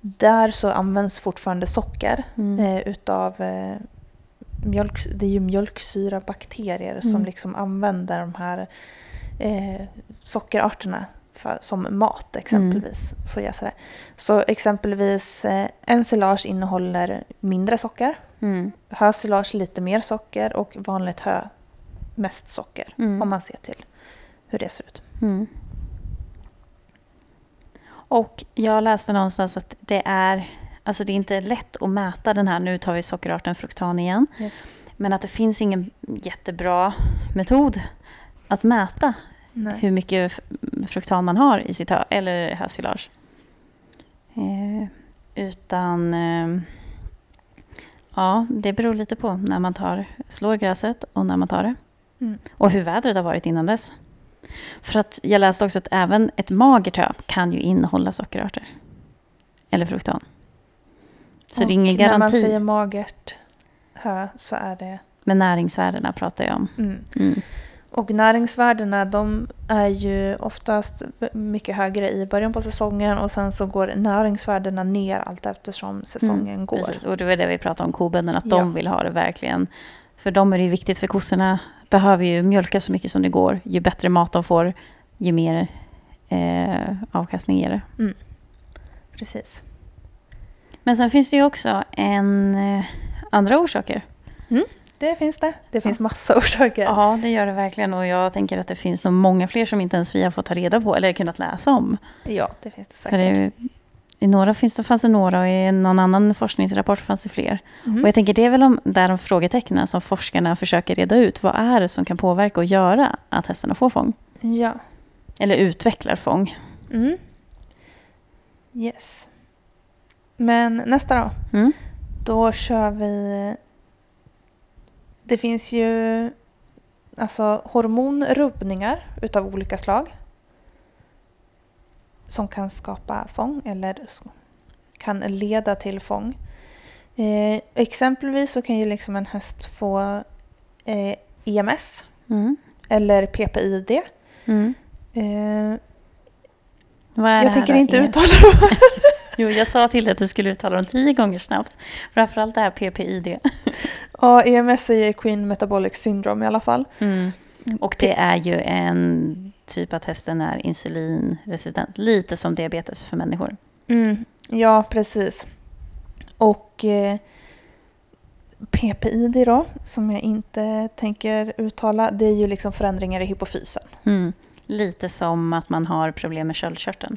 Speaker 2: Där så används fortfarande socker mm. eh, utav eh, mjölk, det är ju mjölksyrabakterier mm. som liksom använder de här eh, sockerarterna för, som mat exempelvis. Mm. Så det. Så exempelvis eh, ensilage innehåller mindre socker.
Speaker 1: Mm.
Speaker 2: Hösilage lite mer socker och vanligt hö mest socker. Mm. Om man ser till hur det ser ut.
Speaker 1: Mm. Och jag läste någonstans att det är, alltså det är inte lätt att mäta den här, nu tar vi sockerarten fruktan igen.
Speaker 2: Yes.
Speaker 1: Men att det finns ingen jättebra metod att mäta Nej. hur mycket fruktan man har i sitt hö, eller hösilage. Eh, utan eh, ja, det beror lite på när man tar, slår gräset och när man tar det. Mm. Och hur vädret har varit innan dess. För att jag läste också att även ett magert hö kan ju innehålla sockerarter. Eller fruktan. Så och det är ingen garanti. När man
Speaker 2: säger magert hö så är det?
Speaker 1: Med näringsvärdena pratar jag om.
Speaker 2: Mm. Mm. Och näringsvärdena de är ju oftast mycket högre i början på säsongen och sen så går näringsvärdena ner allt eftersom säsongen
Speaker 1: Mm,
Speaker 2: går.
Speaker 1: Precis, och det var det vi pratade om kobönderna, att
Speaker 2: Ja.
Speaker 1: de vill ha det verkligen. För dem är det ju viktigt, för kossorna behöver ju mjölka så mycket som det går. Ju bättre mat de får, ju mer eh, avkastning ger det.
Speaker 2: Precis.
Speaker 1: Men sen finns det ju också en eh, andra orsaker.
Speaker 2: Det finns det. Det finns massa orsaker.
Speaker 1: Ja, det gör det verkligen. Och jag tänker att det finns nog många fler som inte ens vi har fått ta reda på eller kunnat läsa om.
Speaker 2: Ja, det finns det säkert.
Speaker 1: det, I några finns det, fanns det några och i någon annan forskningsrapport fanns det fler.
Speaker 2: Mhm.
Speaker 1: Och jag tänker det är väl de där de frågetecknen som forskarna försöker reda ut. Vad är det som kan påverka och göra att hästarna får fång?
Speaker 2: Ja.
Speaker 1: Eller utvecklar fång.
Speaker 2: Mm. Yes. Men nästa då.
Speaker 1: Mm.
Speaker 2: Då kör vi... Det finns ju alltså hormonrubbningar utav olika slag. Som kan skapa fång eller kan leda till fång. Eh, exempelvis så kan ju liksom en häst få eh, EMS
Speaker 1: Mm.
Speaker 2: eller PPID.
Speaker 1: Mm.
Speaker 2: Eh,
Speaker 1: Vad är det
Speaker 2: jag
Speaker 1: här
Speaker 2: tänker inte uttala dem.
Speaker 1: Jo, jag sa till dig att du skulle uttala dem tio gånger snabbt. Framförallt det här PPID.
Speaker 2: Ja, EMS är Queen Metabolic Syndrome i alla fall.
Speaker 1: Mm. Och det är ju en typ att hästen är insulinresistent. Lite som diabetes för människor.
Speaker 2: Mm, ja, precis. Och eh, PPID då, som jag inte tänker uttala, det är ju liksom förändringar i hypofysen.
Speaker 1: Mm. Lite som att man har problem med sköldkörteln.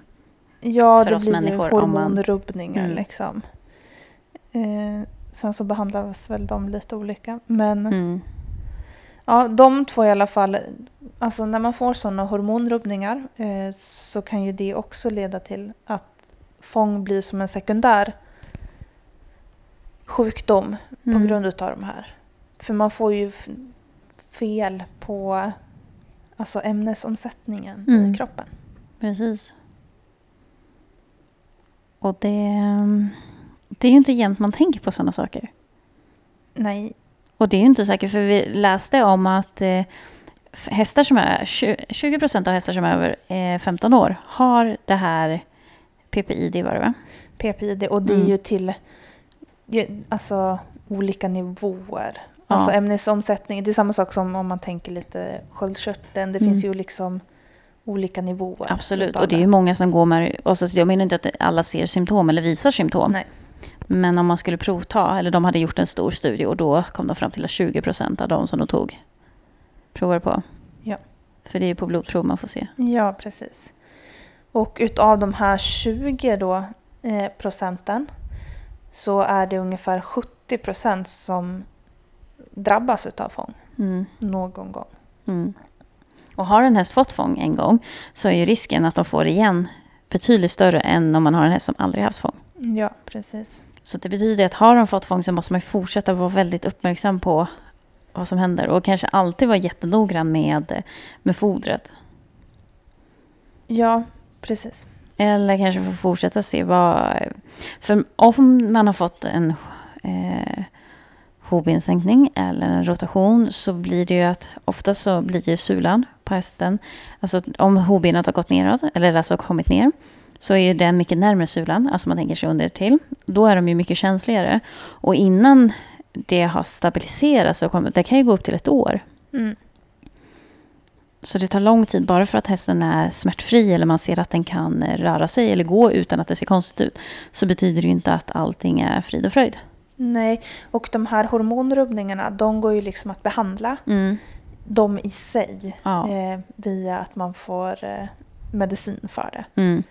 Speaker 2: Ja,
Speaker 1: För
Speaker 2: det
Speaker 1: oss
Speaker 2: blir
Speaker 1: människor, om man-
Speaker 2: hormonrubbningar
Speaker 1: Mm.
Speaker 2: liksom. Eh, sen så behandlas väl de lite olika. Men
Speaker 1: Mm.
Speaker 2: ja, de två i alla fall. Alltså när man får sådana hormonrubbningar eh, så kan ju det också leda till att fång blir som en sekundär sjukdom på
Speaker 1: Mm.
Speaker 2: grund av de här. För man får ju fel på alltså ämnesomsättningen
Speaker 1: Mm.
Speaker 2: i kroppen.
Speaker 1: Precis. Och det, det är ju inte jämt man tänker på sådana saker.
Speaker 2: Nej,
Speaker 1: Och det är ju inte säkert, för vi läste om att eh, hästar som är, 20 procent av hästar som är över eh, 15 år har det här PPID var det va?
Speaker 2: PPID och det är
Speaker 1: Mm.
Speaker 2: ju till alltså, olika nivåer.
Speaker 1: Ja.
Speaker 2: Alltså ämnesomsättning, det är samma sak som om man tänker lite sköldkörteln. Det
Speaker 1: Mm.
Speaker 2: finns ju liksom olika nivåer.
Speaker 1: Absolut, och det är ju många som går med, och så, jag menar inte att alla ser symptom eller visar symptom.
Speaker 2: Nej.
Speaker 1: Men om man skulle provta, eller de hade gjort en stor studie och då kom de fram till att 20 procent av de som de tog provar på.
Speaker 2: Ja.
Speaker 1: För det är ju på blodprov man får se.
Speaker 2: Ja, precis. Och utav de här 20 då, eh, procenten så är det ungefär 70 procent som drabbas utav fång
Speaker 1: Mm.
Speaker 2: någon gång.
Speaker 1: Mm. Och har en häst fått fång en gång så är ju risken att de får igen betydligt större än om man har en häst som aldrig haft fång.
Speaker 2: Ja, precis.
Speaker 1: Så det betyder att har de fått fång så måste man ju fortsätta vara väldigt uppmärksam på vad som händer och kanske alltid vara jättenoggrann med, med fodret.
Speaker 2: Ja, precis.
Speaker 1: Eller kanske få fortsätta se vad... För om man har fått en eh, hovbensänkning eller en rotation så blir det ju att ofta så blir ju sulan på hästen, alltså om hovbenet har gått neråt eller alltså kommit ner så är ju den mycket närmare sulan, alltså man tänker sig under till. Då är de ju mycket känsligare. Och innan det har stabiliserats, så kommer, det kan ju gå upp till ett år.
Speaker 2: Mm.
Speaker 1: Så det tar lång tid bara för att hästen är smärtfri eller man ser att den kan röra sig eller gå utan att det ser konstigt ut. Så betyder det ju inte att allting är frid och fröjd.
Speaker 2: Nej, och de här hormonrubbningarna de går ju liksom att behandla
Speaker 1: Mm.
Speaker 2: de i sig
Speaker 1: Ja.
Speaker 2: eh, via att man får eh, medicin för det.
Speaker 1: Mm.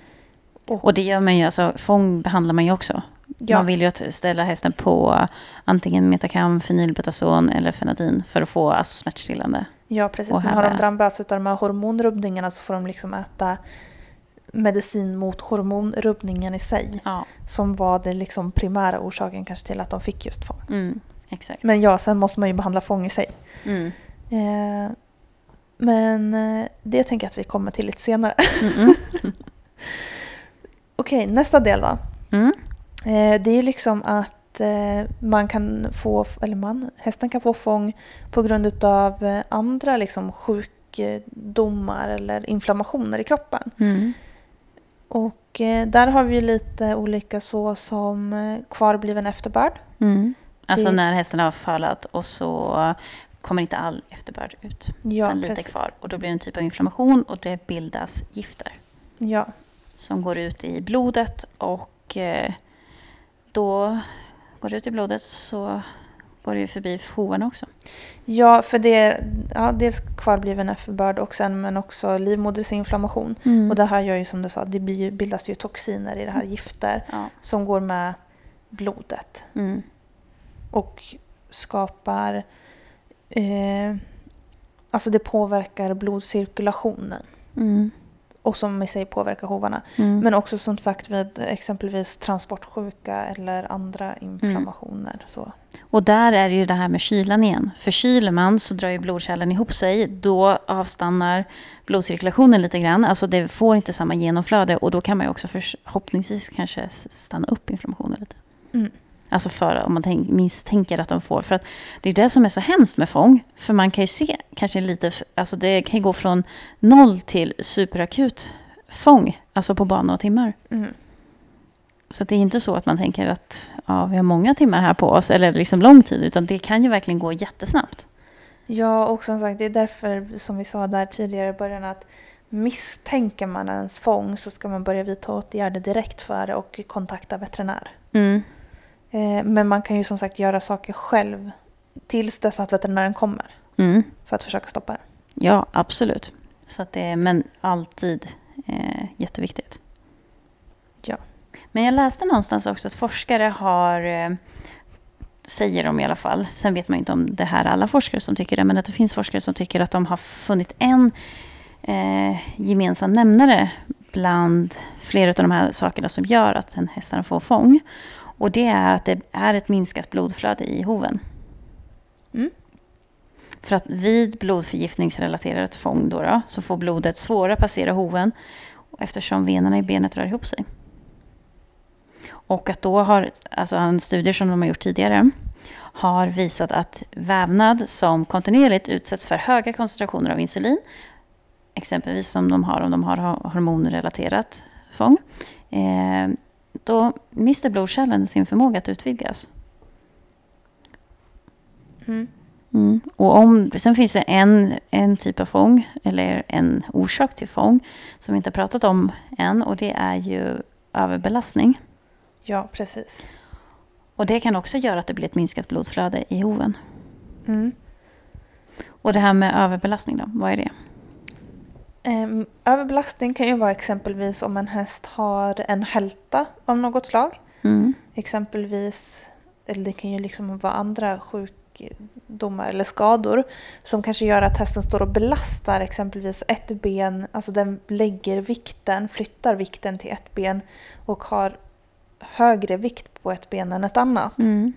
Speaker 2: Och-
Speaker 1: Och det gör man ju, alltså fång behandlar man ju också.
Speaker 2: Ja,
Speaker 1: Man vill ju ställa hästen på antingen Metacam, fenylbutason eller Fenadin för att få alltså, smärtstillande.
Speaker 2: ja precis. Men har de drabbats av de här hormonrubbningarna så får de liksom äta medicin mot hormonrubbningen i sig.
Speaker 1: Ja.
Speaker 2: Som var det liksom primära orsaken kanske till att de fick just fång.
Speaker 1: Mm. Exakt.
Speaker 2: Men ja, sen måste man ju behandla fång i sig.
Speaker 1: Mm.
Speaker 2: Eh, men eh, det tänker jag att vi kommer till lite senare.
Speaker 1: Mm-mm.
Speaker 2: Okej, nästa del då.
Speaker 1: Mm.
Speaker 2: Eh, det är ju liksom att eh, man kan få, eller man, hästen kan få fång på grund av eh, andra liksom, sjukdomar eller inflammationer i kroppen.
Speaker 1: Mm.
Speaker 2: Och eh, där har vi lite olika så som eh, kvarbliven efterbörd.
Speaker 1: Mm. Alltså
Speaker 2: Det-
Speaker 1: när hästen har fölat och så kommer inte all efterbörd ut.
Speaker 2: Ja,
Speaker 1: utan lite
Speaker 2: precis.
Speaker 1: kvar. Och då blir det en typ av inflammation och det bildas gifter.
Speaker 2: Ja,
Speaker 1: som går ut i blodet och eh, då går det ut i blodet så går det ju förbi hovarna också.
Speaker 2: ja för det är ja, dels kvarbliven efterbörd och sen men också livmodersinflammation.
Speaker 1: Mm.
Speaker 2: Och det här gör ju som du sa, det blir, bildas ju toxiner i det här gifter
Speaker 1: Ja.
Speaker 2: som går med blodet.
Speaker 1: Mm.
Speaker 2: och skapar... Eh, alltså det påverkar blodcirkulationen
Speaker 1: Mm.
Speaker 2: Och som i sig påverkar hovarna.
Speaker 1: Mm.
Speaker 2: Men också som sagt vid exempelvis transportsjuka eller andra inflammationer. Så.
Speaker 1: Och där är det ju det här med kylan igen. Förkyler man så drar ju blodkärlen ihop sig. Då avstannar blodcirkulationen lite grann. Alltså det får inte samma genomflöde och då kan man ju också förhoppningsvis kanske stanna upp inflammationen lite.
Speaker 2: Mm.
Speaker 1: Alltså för om man tänk, misstänker att de får. För att det är det som är så hemskt med fång. För man kan ju se kanske lite, alltså det kan ju gå från noll till superakut fång. Alltså på bara några timmar.
Speaker 2: Mm.
Speaker 1: Så det är inte så att man tänker att ja, vi har många timmar här på oss. Eller liksom lång tid. Utan det kan ju verkligen gå jättesnabbt.
Speaker 2: Ja, och som sagt det är därför som vi sa där tidigare i början att misstänker man ens fång så ska man börja vidta åtgärder direkt för det och kontakta veterinär.
Speaker 1: Mm.
Speaker 2: Eh, men man kan ju som sagt göra saker själv tills dess att veterinären kommer
Speaker 1: Mm.
Speaker 2: för att försöka stoppa det.
Speaker 1: Ja, absolut. Så att det är, men alltid eh, jätteviktigt.
Speaker 2: Ja.
Speaker 1: Men jag läste någonstans också att forskare har, eh, säger de i alla fall, sen vet man inte om det här är alla forskare som tycker det, men att det finns forskare som tycker att de har funnit en eh, gemensam nämnare bland flera av de här sakerna som gör att en hästarna får fång. Och det är att det är ett minskat blodflöde i hoven.
Speaker 2: Mm.
Speaker 1: För att vid blodförgiftningsrelaterat fång då, då, så får blodet svårare passera hoven eftersom venerna i benet rör ihop sig. Och att då har, alltså en studie som de har gjort tidigare, har visat att vävnad som kontinuerligt utsätts för höga koncentrationer av insulin, exempelvis som de har om de har hormonrelaterat fång, eh, då mister blodkärlen sin förmåga att utvidgas.
Speaker 2: Mm.
Speaker 1: Mm. Och om, sen finns det en, en typ av fång, eller en orsak till fång, som vi inte har pratat om än, och det är ju överbelastning.
Speaker 2: Ja, precis.
Speaker 1: Och det kan också göra att det blir ett minskat blodflöde i hoven.
Speaker 2: Mm.
Speaker 1: Och det här med överbelastning då, vad är det?
Speaker 2: Ehm, överbelastning kan ju vara exempelvis om en häst har en hälta av något slag.
Speaker 1: Mm.
Speaker 2: Exempelvis, eller det kan ju liksom vara andra sjukdomar eller skador som kanske gör att hästen står och belastar exempelvis ett ben, alltså den lägger vikten, flyttar vikten till ett ben och har högre vikt på ett ben än ett annat.
Speaker 1: Mm.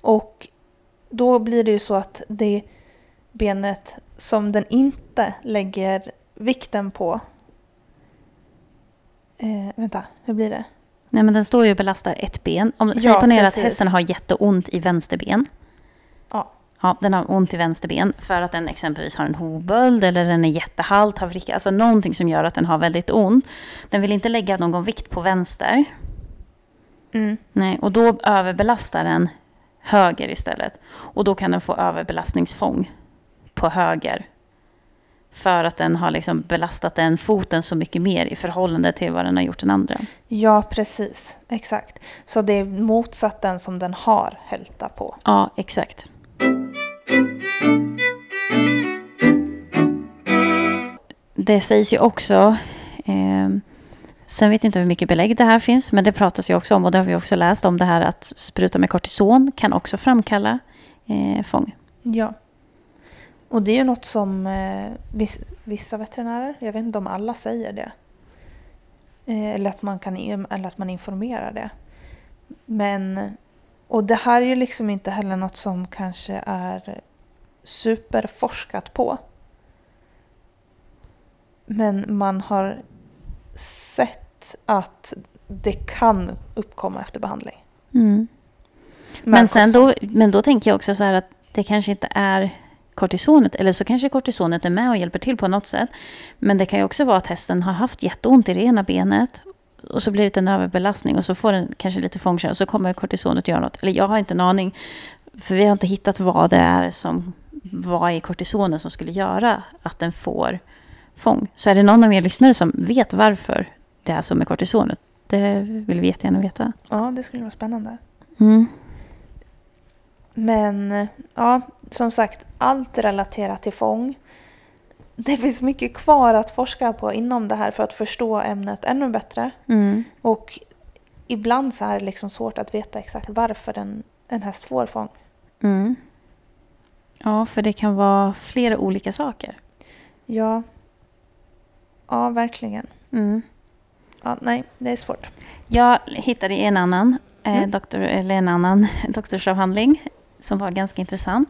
Speaker 2: Och då blir det ju så att det benet som den inte lägger vikten på... Eh, vänta, hur blir det?
Speaker 1: Nej men den står ju och belastar ett ben. Om, säg
Speaker 2: Ja,
Speaker 1: ponera att hästen har jätteont i vänster ben.
Speaker 2: Ja.
Speaker 1: Ja, den har ont i vänster ben för att den exempelvis har en hovböld eller den är jättehalt, har vricka, alltså någonting som gör att den har väldigt ont. Den vill inte lägga någon vikt på vänster.
Speaker 2: Mm.
Speaker 1: Nej, och då överbelastar den höger istället. Och då kan den få överbelastningsfång på höger. För att den har liksom belastat den foten så mycket mer i förhållande till vad den har gjort den andra.
Speaker 2: Ja, precis. Exakt. Så det är motsatt den som den har hälta på.
Speaker 1: Ja, exakt. Det sägs ju också, eh, sen vet jag inte hur mycket belägg det här finns, men det pratas ju också om, och det har vi också läst om, det här att spruta med kortison kan också framkalla eh, fång.
Speaker 2: Ja. Och det är ju något som eh, viss, vissa veterinärer, jag vet inte om alla säger det. Eh, eller, att man kan, eller att man informerar det. Men, och det här är ju liksom inte heller något som kanske är superforskat på. Men man har sett att det kan uppkomma efter behandling.
Speaker 1: Mm. Men, sen då, men då tänker jag också så här att det kanske inte är kortisonet, eller så kanske kortisonet är med och hjälper till på något sätt. Men det kan ju också vara att hästen har haft jätteont i det ena benet och så blir det en överbelastning och så får den kanske lite fångkänning och så kommer kortisonet göra något. Eller jag har inte en aning, för vi har inte hittat vad det är som vad i kortisonen som skulle göra att den får fång. Så är det någon av er lyssnare som vet varför det är så med kortisonet? Det vill vi jättegärna veta.
Speaker 2: Ja, det skulle vara spännande.
Speaker 1: Mm.
Speaker 2: Men ja, som sagt, allt relaterat till fång. Det finns mycket kvar att forska på inom det här för att förstå ämnet ännu bättre.
Speaker 1: Mm.
Speaker 2: Och ibland så är det liksom svårt att veta exakt varför en, en häst får fång.
Speaker 1: Mm. Ja, för det kan vara flera olika saker.
Speaker 2: Ja, ja verkligen.
Speaker 1: Mm.
Speaker 2: Ja, nej, det är svårt.
Speaker 1: Jag hittade en annan, eh,
Speaker 2: Mm.
Speaker 1: doktor, eller en annan doktorsavhandling som var ganska intressant.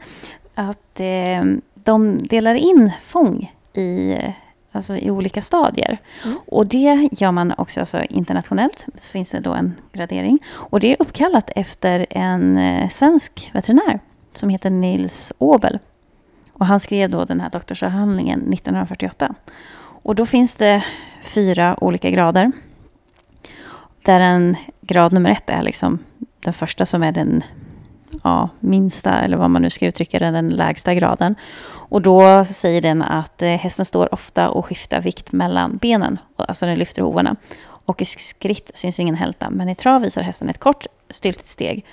Speaker 1: Att eh, de delar in fång i, alltså i olika stadier.
Speaker 2: Mm.
Speaker 1: Och det gör man också alltså internationellt. Så finns det då en gradering. Och det är uppkallat efter en eh, svensk veterinär som heter Nils Åbel. Och han skrev då den här doktorsavhandlingen 1948. Och då finns det fyra olika grader. Där en grad nummer ett är liksom den första som är den ja, minsta, eller vad man nu ska uttrycka det, den lägsta graden. Och då säger den att eh, hästen står ofta och skiftar vikt mellan benen, alltså den lyfter hovarna. Och i skritt syns ingen hälta, men i trav visar hästen ett kort styltigt steg.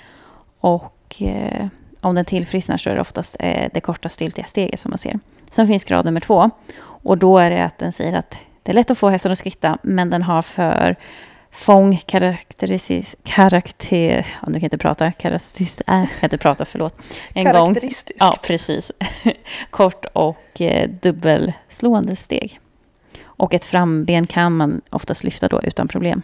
Speaker 1: Och eh, om den tillfrisknar så är det oftast eh, det korta styltiga steget som man ser. Sen finns grad nummer två. Och då är det att den säger att det är lätt att få hästen att skritta, men den har för fång karaktärisis, karaktär... Ja, nu kan jag inte prata. Karaktäris, äh, kan inte prata, förlåt. En gång.
Speaker 2: Karaktäristiskt.
Speaker 1: Ja, precis. Kort och eh, dubbelslående steg. Och ett framben kan man oftast lyfta då utan problem.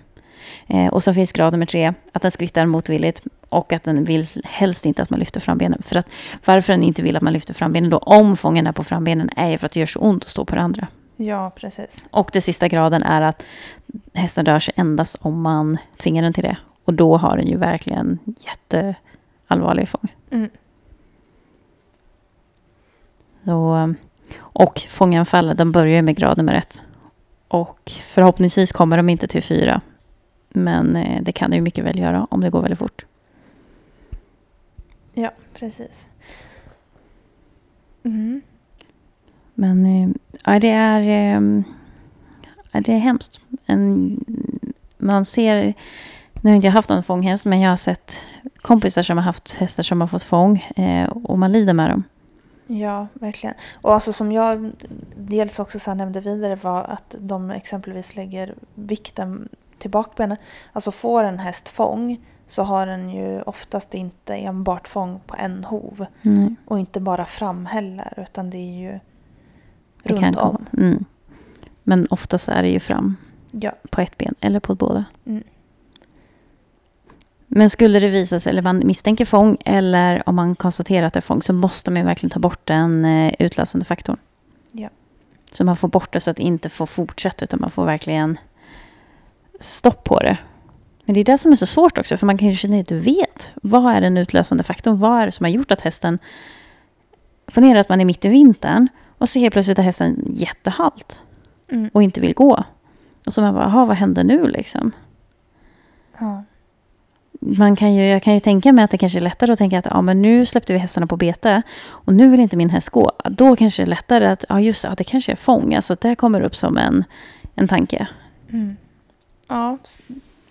Speaker 1: Eh, och så finns grad nummer tre, att den skrittar motvilligt och att den vill helst inte att man lyfter frambenen. För att varför den inte vill att man lyfter frambenen då, om fången är på frambenen, är ju för att det gör så ont att stå på det andra.
Speaker 2: Ja, precis.
Speaker 1: Och den sista graden är att hästen rör sig endast om man tvingar den till det. Och då har den ju verkligen jätteallvarlig fång.
Speaker 2: Mm.
Speaker 1: Så, och fånganfall, de börjar ju med grad nummer ett. Och förhoppningsvis kommer de inte till fyra. Men eh, det kan det ju mycket väl göra om det går väldigt fort.
Speaker 2: Ja, precis. Mm.
Speaker 1: Men eh, ja, det är, eh, ja, det är hemskt. En, man ser, nu har inte jag haft någon fånghäst, men jag har sett kompisar som har haft hästar som har fått fång eh, och man lider med dem.
Speaker 2: Ja, verkligen. Och alltså som jag dels också så nämnde vidare var att de exempelvis lägger vikten till bakbenen. Alltså får en häst fång så har den ju oftast inte enbart fång på en hov.
Speaker 1: Nej,
Speaker 2: Och inte bara fram heller, utan det är ju
Speaker 1: det
Speaker 2: runt om.
Speaker 1: Mm. Men oftast är det ju fram
Speaker 2: Ja.
Speaker 1: på ett ben eller på båda.
Speaker 2: Mm.
Speaker 1: Men skulle det visa sig, eller man misstänker fång eller om man konstaterar att det är fång så måste man ju verkligen ta bort den eh, utlösande faktorn.
Speaker 2: Ja.
Speaker 1: Så man får bort det så att det inte får fortsätta utan man får verkligen stopp på det. Men det är det som är så svårt också för man kanske inte vet. Vad är den utlösande faktorn? Vad är det som har gjort att hästen... Ponera att man är mitt i vintern och så helt plötsligt är hästen jättehalt
Speaker 2: Mm.
Speaker 1: och inte vill gå. Och så man bara, "Jaha, vad händer nu liksom?
Speaker 2: Ja.
Speaker 1: man kan ju, jag kan ju tänka mig att det kanske är lättare att tänka att ja, men nu släppte vi hästarna på bete och nu vill inte min häst gå. Då kanske det är lättare att, ja just ja, det kanske är fång. Alltså det kommer upp som en, en tanke.
Speaker 2: Mm. Ja,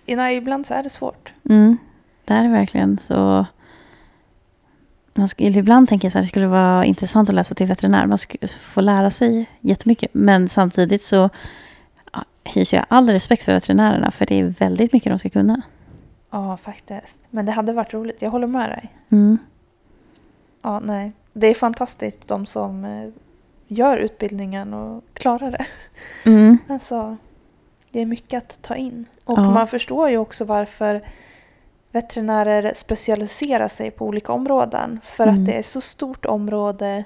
Speaker 2: nej, ibland så är det svårt.
Speaker 1: Mm, det är verkligen så. Man skulle, ibland tänka så här, det skulle vara intressant att läsa till veterinär. Man skulle få lära sig jättemycket. Men samtidigt så ja, hyser jag all respekt för veterinärerna. För det är väldigt mycket de ska kunna.
Speaker 2: Ja, faktiskt. Men det hade varit roligt. Jag håller med dig.
Speaker 1: Mm.
Speaker 2: Ja, nej. Det är fantastiskt de som eh, gör utbildningen och klarar det.
Speaker 1: Mm.
Speaker 2: Alltså, det är mycket att ta in. Och
Speaker 1: Ja.
Speaker 2: man förstår ju också varför veterinärer specialiserar sig på olika områden. För
Speaker 1: Mm.
Speaker 2: att det är så stort område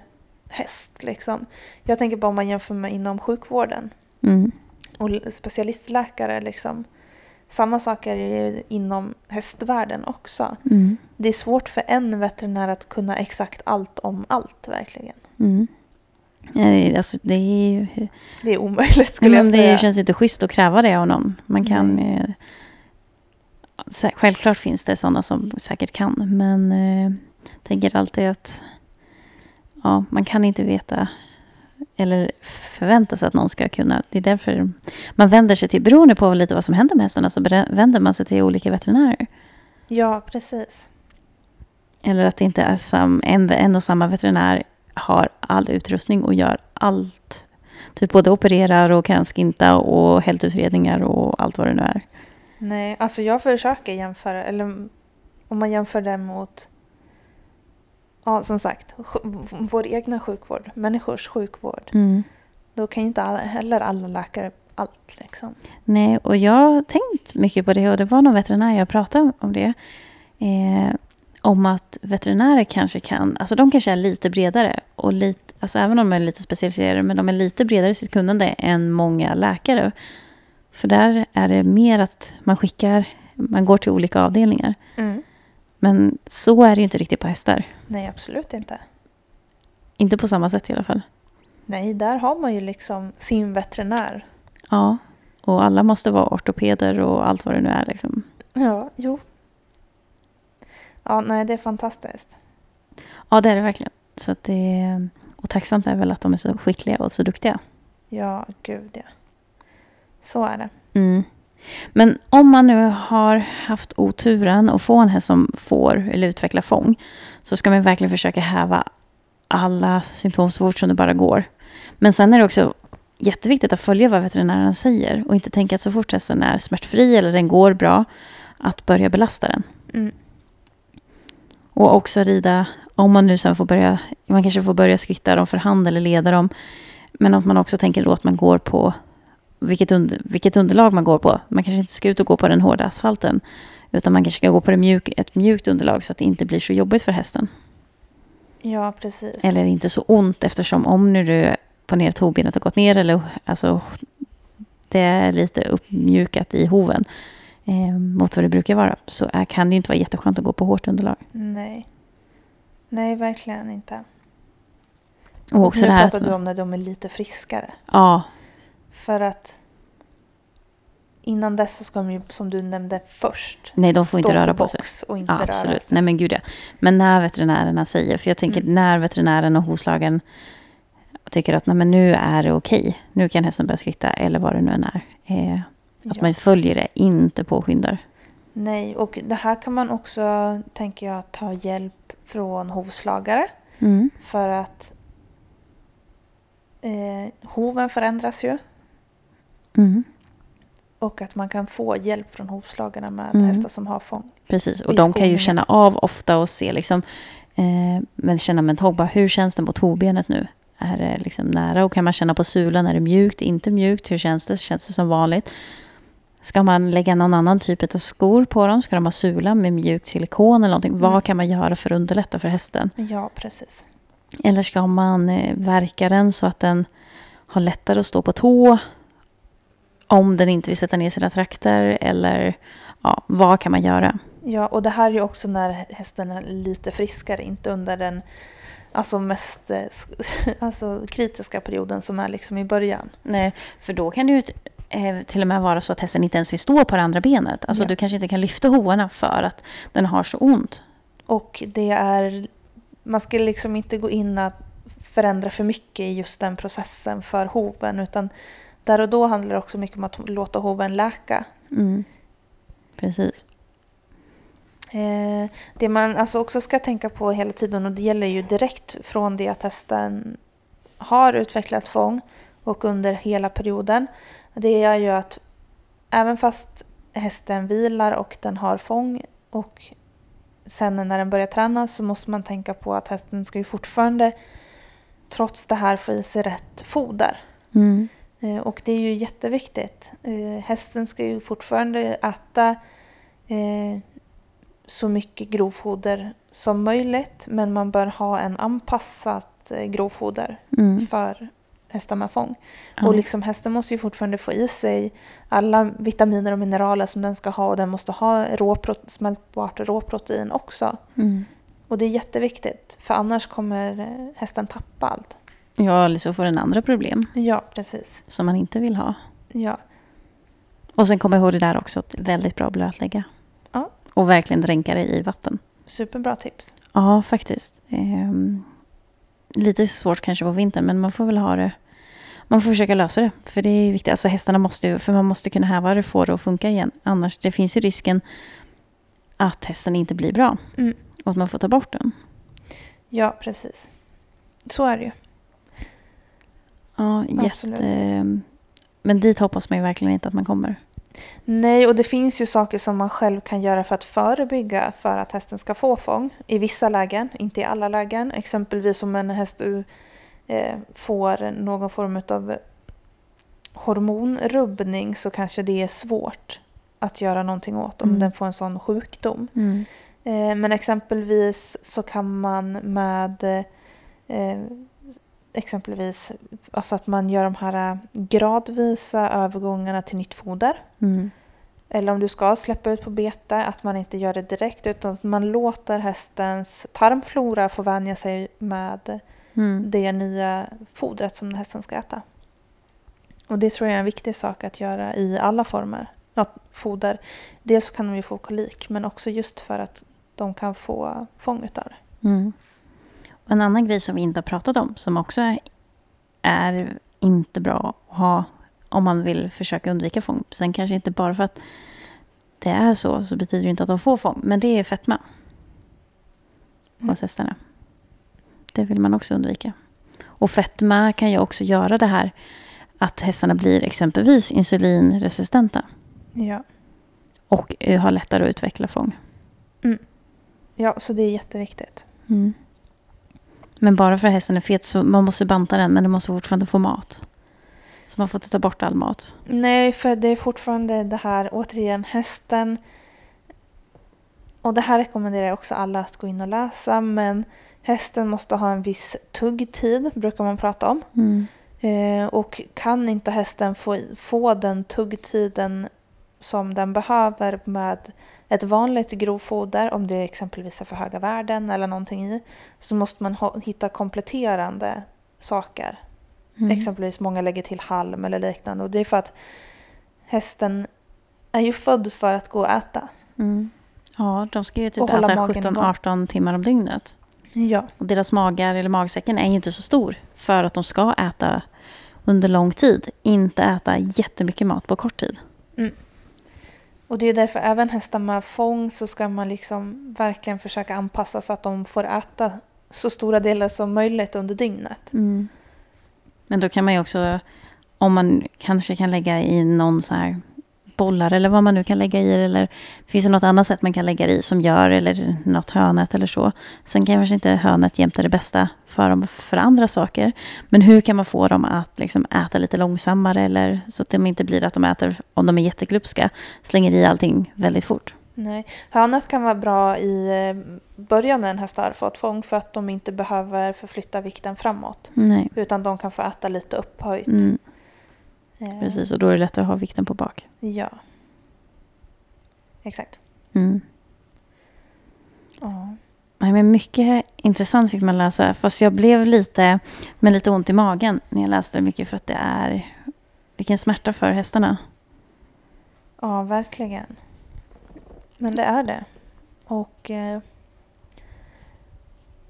Speaker 2: häst. Liksom. Jag tänker bara om man jämför med inom sjukvården
Speaker 1: Mm.
Speaker 2: och specialistläkare. Liksom. Samma sak är det inom hästvärlden också.
Speaker 1: Mm.
Speaker 2: det är svårt för en veterinär att kunna exakt allt om allt verkligen.
Speaker 1: Mm. Alltså det är ju...
Speaker 2: Det är omöjligt skulle
Speaker 1: Nej,
Speaker 2: jag
Speaker 1: men
Speaker 2: säga.
Speaker 1: det känns ju inte schysst att kräva det av någon. Man kan... Sä- självklart finns det sådana som säkert kan. Men eh, tänker alltid att ja, man kan inte veta eller förvänta sig att någon ska kunna. Det är därför man vänder sig till, beroende på lite vad som händer med hästarna, så vänder man sig till olika veterinärer.
Speaker 2: Ja, precis.
Speaker 1: Eller att det inte är sam, en, en och samma veterinär har all utrustning och gör allt. Typ både opererar och kan skinta och hälsoutredningar och allt vad det nu är.
Speaker 2: Nej, alltså jag försöker jämföra, eller om man jämför det mot, ja som sagt, vår egna sjukvård, människors sjukvård.
Speaker 1: Mm.
Speaker 2: Då kan ju inte alla, heller alla läkare allt liksom.
Speaker 1: Nej, och jag har tänkt mycket på det och det var någon veterinär jag pratade om det. Eh, om att veterinärer kanske kan, alltså de kanske är lite bredare och lite, alltså även om de är lite specialiserade, men de är lite bredare i sitt kunnande än många läkare. För där är det mer att man skickar, man går till olika avdelningar. Men så är det ju inte riktigt på hästar.
Speaker 2: Nej, absolut inte.
Speaker 1: Inte på samma sätt i alla fall.
Speaker 2: Nej, där har man ju liksom sin veterinär.
Speaker 1: Ja, och alla måste vara ortopeder och allt vad det nu är. Liksom.
Speaker 2: Ja, jo. Ja, nej, det är fantastiskt.
Speaker 1: Ja, det är det verkligen. Så det, och tacksamt är väl att de är så skickliga och så duktiga.
Speaker 2: Ja, gud ja. Så är det.
Speaker 1: Mm. Men om man nu har haft oturen att få en häst som får eller utvecklar fång så ska man verkligen försöka häva alla symptom så fort som det bara går. Men sen är det också jätteviktigt att följa vad veterinären säger och inte tänka att så fort hästen är smärtfri eller den går bra att börja belasta den.
Speaker 2: Mm.
Speaker 1: Och också rida, om man nu sen får börja, man kanske får börja skritta dem för hand eller leda dem. Men att man också tänker då att man går på vilket, under, vilket underlag man går på. Man kanske inte ska ut och gå på den hårda asfalten. Utan man kanske ska gå på mjuk, ett mjukt underlag så att det inte blir så jobbigt för hästen.
Speaker 2: Ja, precis.
Speaker 1: Eller inte så ont eftersom om nu du på ner ett hovbenet har gått ner eller alltså det är lite uppmjukat i hoven eh, mot vad det brukar vara så är, kan det inte vara jätteskönt att gå på hårt underlag.
Speaker 2: Nej. Nej, verkligen inte.
Speaker 1: Och också
Speaker 2: nu
Speaker 1: det här
Speaker 2: pratar du om när de är lite friskare.
Speaker 1: Ja,
Speaker 2: För att innan dess så ska de ju, som du nämnde först,
Speaker 1: nej de får inte röra på sig.
Speaker 2: och inte
Speaker 1: Ja,
Speaker 2: röra
Speaker 1: absolut.
Speaker 2: sig.
Speaker 1: Nej men gud ja. Men när veterinärerna säger, för jag tänker
Speaker 2: Mm.
Speaker 1: när veterinären och hovslagen tycker att nej, men nu är det okej, nu kan hästen börja skritta eller vad det nu än är. Eh, att
Speaker 2: Ja.
Speaker 1: man följer det, inte påskyndar.
Speaker 2: Nej, och det här kan man också, tänker jag, ta hjälp från hovslagare.
Speaker 1: Mm.
Speaker 2: För att eh, hoven förändras ju.
Speaker 1: Mm.
Speaker 2: Och att man kan få hjälp från hovslagarna med
Speaker 1: Mm.
Speaker 2: hästar som har fång.
Speaker 1: Precis, och de kan ju känna av ofta och se liksom, eh, men känna mentalt, bara, hur känns det mot hovbenet nu? Är det liksom nära och kan man känna på sulan, är det mjukt, inte mjukt, hur känns det? Känns det som vanligt? Ska man lägga någon annan typ av skor på dem? Ska de ha sula med mjukt silikon eller någonting?
Speaker 2: Mm.
Speaker 1: Vad kan man göra för att underlätta för hästen?
Speaker 2: Ja, precis.
Speaker 1: Eller ska man eh, verka den så att den har lättare att stå på tå? Om den inte vill sätta ner sina trakter eller ja, vad kan man göra?
Speaker 2: Ja, och det här är ju också när hästen är lite friskare, inte under den alltså mest eh, alltså, kritiska perioden som är liksom i början.
Speaker 1: Nej, för då kan det ju eh, till och med vara så att hästen inte ens vill stå på det andra benet. Alltså
Speaker 2: Ja.
Speaker 1: du kanske inte kan lyfta hovarna för att den har så ont.
Speaker 2: Och det är, man ska liksom inte gå in och förändra för mycket i just den processen för hoven, utan där och då handlar det också mycket om att låta hoven läka.
Speaker 1: Mm. Precis.
Speaker 2: Eh, det man alltså också ska tänka på hela tiden, och det gäller ju direkt från det att hästen har utvecklat fång och under hela perioden, det är ju att även fast hästen vilar och den har fång och sen när den börjar träna så måste man tänka på att hästen ska ju fortfarande trots det här få i sig rätt foder.
Speaker 1: Mm.
Speaker 2: Eh, Och det är ju jätteviktigt. Eh, Hästen ska ju fortfarande äta eh, så mycket grovfoder som möjligt men man bör ha en anpassat grovfoder
Speaker 1: Mm.
Speaker 2: för hästar med fång.
Speaker 1: Ja.
Speaker 2: Och liksom hästen måste ju fortfarande få i sig alla vitaminer och mineraler som den ska ha och den måste ha råprot- smältbart råprotein också.
Speaker 1: Mm.
Speaker 2: Och det är jätteviktigt för annars kommer hästen tappa allt.
Speaker 1: Ja, eller så får den andra problem
Speaker 2: Ja, precis.
Speaker 1: som man inte vill ha.
Speaker 2: Ja,
Speaker 1: Och sen kommer ihåg det där också, att väldigt bra blötlägga.
Speaker 2: Ja.
Speaker 1: Och verkligen dränka det i vatten.
Speaker 2: superbra tips.
Speaker 1: Ja, faktiskt. Ehm, lite svårt kanske på vintern, men man får väl ha det. Man får försöka lösa det, för det är viktigt. Alltså hästarna måste ju, för man måste kunna häva det, få det att funka igen. Annars, det finns ju risken att hästen inte blir bra.
Speaker 2: Mm.
Speaker 1: Och att man får ta bort den.
Speaker 2: Ja, precis. Så är det ju.
Speaker 1: Ja,
Speaker 2: Absolut.
Speaker 1: jätte... Men dit hoppas man ju verkligen inte att man kommer.
Speaker 2: Nej, och det finns ju saker som man själv kan göra för att förebygga för att hästen ska få fång. I vissa lägen, inte i alla lägen. Exempelvis om en häst eh, får någon form av hormonrubbning så kanske det är svårt att göra någonting åt om
Speaker 1: Mm.
Speaker 2: den får en sån sjukdom. Eh, men exempelvis så kan man med eh, exempelvis alltså att man gör de här gradvisa övergångarna till nytt foder.
Speaker 1: Mm.
Speaker 2: Eller om du ska släppa ut på bete, att man inte gör det direkt utan att man låter hästens tarmflora få vänja sig med
Speaker 1: Mm.
Speaker 2: det nya fodret som hästen ska äta. Och det tror jag är en viktig sak att göra i alla former av foder. Dels kan de ju få kolik men också just för att de kan få fång utav det.
Speaker 1: Mm. En annan grej som vi inte har pratat om, som också är inte bra att ha om man vill försöka undvika fång. Sen kanske inte bara för att det är så, så betyder det inte att de får fång. Men det är fetma
Speaker 2: Mm.
Speaker 1: hos hästarna. Det vill man också undvika. Och fetma kan ju också göra det här att hästarna blir exempelvis insulinresistenta
Speaker 2: Ja.
Speaker 1: och eh, har lättare att utveckla fång.
Speaker 2: ja, så det är jätteviktigt.
Speaker 1: Mm. Men bara för att hästen är fet så man måste banta den men den måste fortfarande få mat. Så man får inte ta bort all mat.
Speaker 2: Nej, för det är fortfarande det här, återigen, hästen. Och det här rekommenderar jag också alla att gå in och läsa. Men hästen måste ha en viss tuggtid, brukar man prata om.
Speaker 1: Mm.
Speaker 2: Eh, och kan inte hästen få, få den tuggtiden som den behöver med ett vanligt grovfoder, om det exempelvis är för höga värden eller någonting i, så måste man hitta kompletterande saker.
Speaker 1: Mm.
Speaker 2: Exempelvis många lägger till halm eller liknande. Och det är för att hästen är ju född för att gå och äta.
Speaker 1: Mm. Ja, de ska ju typ äta
Speaker 2: magen igång.
Speaker 1: 17-18 timmar om dygnet.
Speaker 2: Ja.
Speaker 1: Och deras magar eller magsäcken är ju inte så stor för att de ska äta under lång tid. Inte äta jättemycket mat på kort tid.
Speaker 2: Och det är därför även hästar med fång så ska man liksom verkligen försöka anpassa så att de får äta så stora delar som möjligt under dygnet. Mm.
Speaker 1: Men då kan man ju också, om man kanske kan lägga i någon så här bollar eller vad man nu kan lägga i eller finns det något annat sätt man kan lägga det i som gör eller något hönät eller så. Sen kanske inte hönät jämt är det bästa för dem för andra saker. Men hur kan man få dem att liksom äta lite långsammare eller så att det inte blir att de äter, om de är jätteglupska, slänger i allting väldigt fort.
Speaker 2: Nej. Hönöt kan vara bra i eh, början när en häst har fått fång för att de inte behöver förflytta vikten framåt.
Speaker 1: Nej,
Speaker 2: Utan de kan få äta lite upphöjt.
Speaker 1: mm, precis. Och då är det lättare att ha vikten på bak.
Speaker 2: Ja. Exakt.
Speaker 1: Mm.
Speaker 2: Ja.
Speaker 1: Nej, men mycket intressant fick man läsa. Fast jag blev lite med lite ont i magen när jag läste mycket för att det är vilken smärta för hästarna.
Speaker 2: Ja, verkligen. Men det är det. Och eh,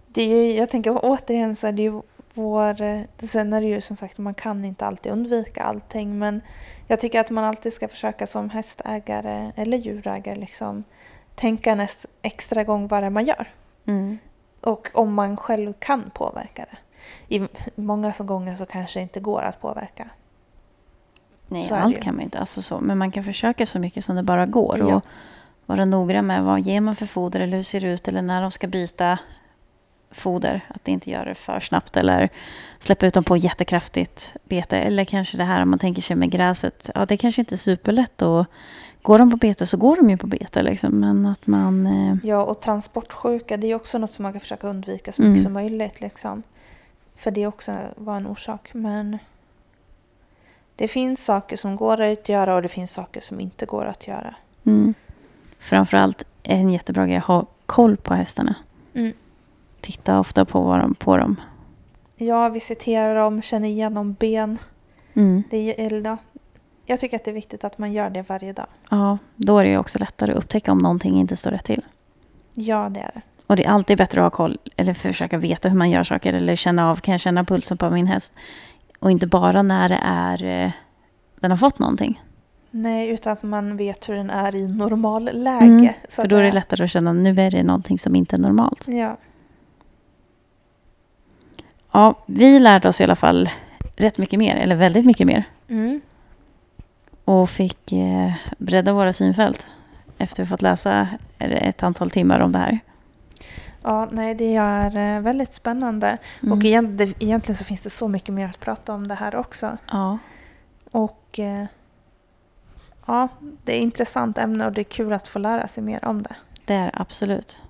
Speaker 2: det är ju, jag tänker återigen så här, det är ju vår... eh, Sen är det ju som sagt, man kan inte alltid undvika allting. Men jag tycker att man alltid ska försöka som hästägare eller djurägare liksom tänka en ex- extra gång vad det är man gör. Och om man själv kan påverka det. I många så gånger så kanske det inte går att påverka.
Speaker 1: Nej, allt kan man inte. Alltså så. Men man kan försöka så mycket som det bara går.
Speaker 2: Ja.
Speaker 1: Och vara noggrann med vad ger man för foder eller hur ser det ut. Eller när de ska byta foder. Att inte göra det för snabbt eller släppa ut dem på jättekraftigt bete. Eller kanske det här om man tänker sig med gräset. Ja, det kanske inte är superlätt. Och går de på bete så går de ju på bete. Liksom. Men att man... Eh,
Speaker 2: Ja, och transportsjuka det är också något som man kan försöka undvika så
Speaker 1: Mm.
Speaker 2: mycket som möjligt. Liksom. För det också var en orsak. Men det finns saker som går att göra och det finns saker som inte går att göra.
Speaker 1: Mm. Framförallt en jättebra grej att ha koll på hästarna.
Speaker 2: Mm.
Speaker 1: Titta ofta på, på dem.
Speaker 2: Jag visiterar dem, känner igenom ben.
Speaker 1: Mm.
Speaker 2: Det är, eller, ja, jag tycker att det är viktigt att man gör det varje dag.
Speaker 1: Ja, då är det ju också lättare att upptäcka om någonting inte står rätt till.
Speaker 2: Ja, det är det.
Speaker 1: Och det är alltid bättre att ha koll eller försöka veta hur man gör saker eller känna av, kan jag känna pulsen på min häst? Och inte bara när det är eh, den har fått någonting.
Speaker 2: Nej, utan att man vet hur den är i normalläge.
Speaker 1: Mm, För då är det lättare att känna nu är det någonting som inte är normalt.
Speaker 2: Ja.
Speaker 1: Ja, vi lärde oss i alla fall rätt mycket mer, eller väldigt mycket mer.
Speaker 2: Mm.
Speaker 1: Och fick eh, bredda våra synfält efter att vi fått läsa ett antal timmar om det här.
Speaker 2: ja, nej, det är eh, väldigt spännande.
Speaker 1: Mm.
Speaker 2: Och egentligen så finns det så mycket mer att prata om det här också.
Speaker 1: Ja,
Speaker 2: Och eh, ja, det är ett intressant ämne och det är kul att få lära sig mer om det.
Speaker 1: det är absolut.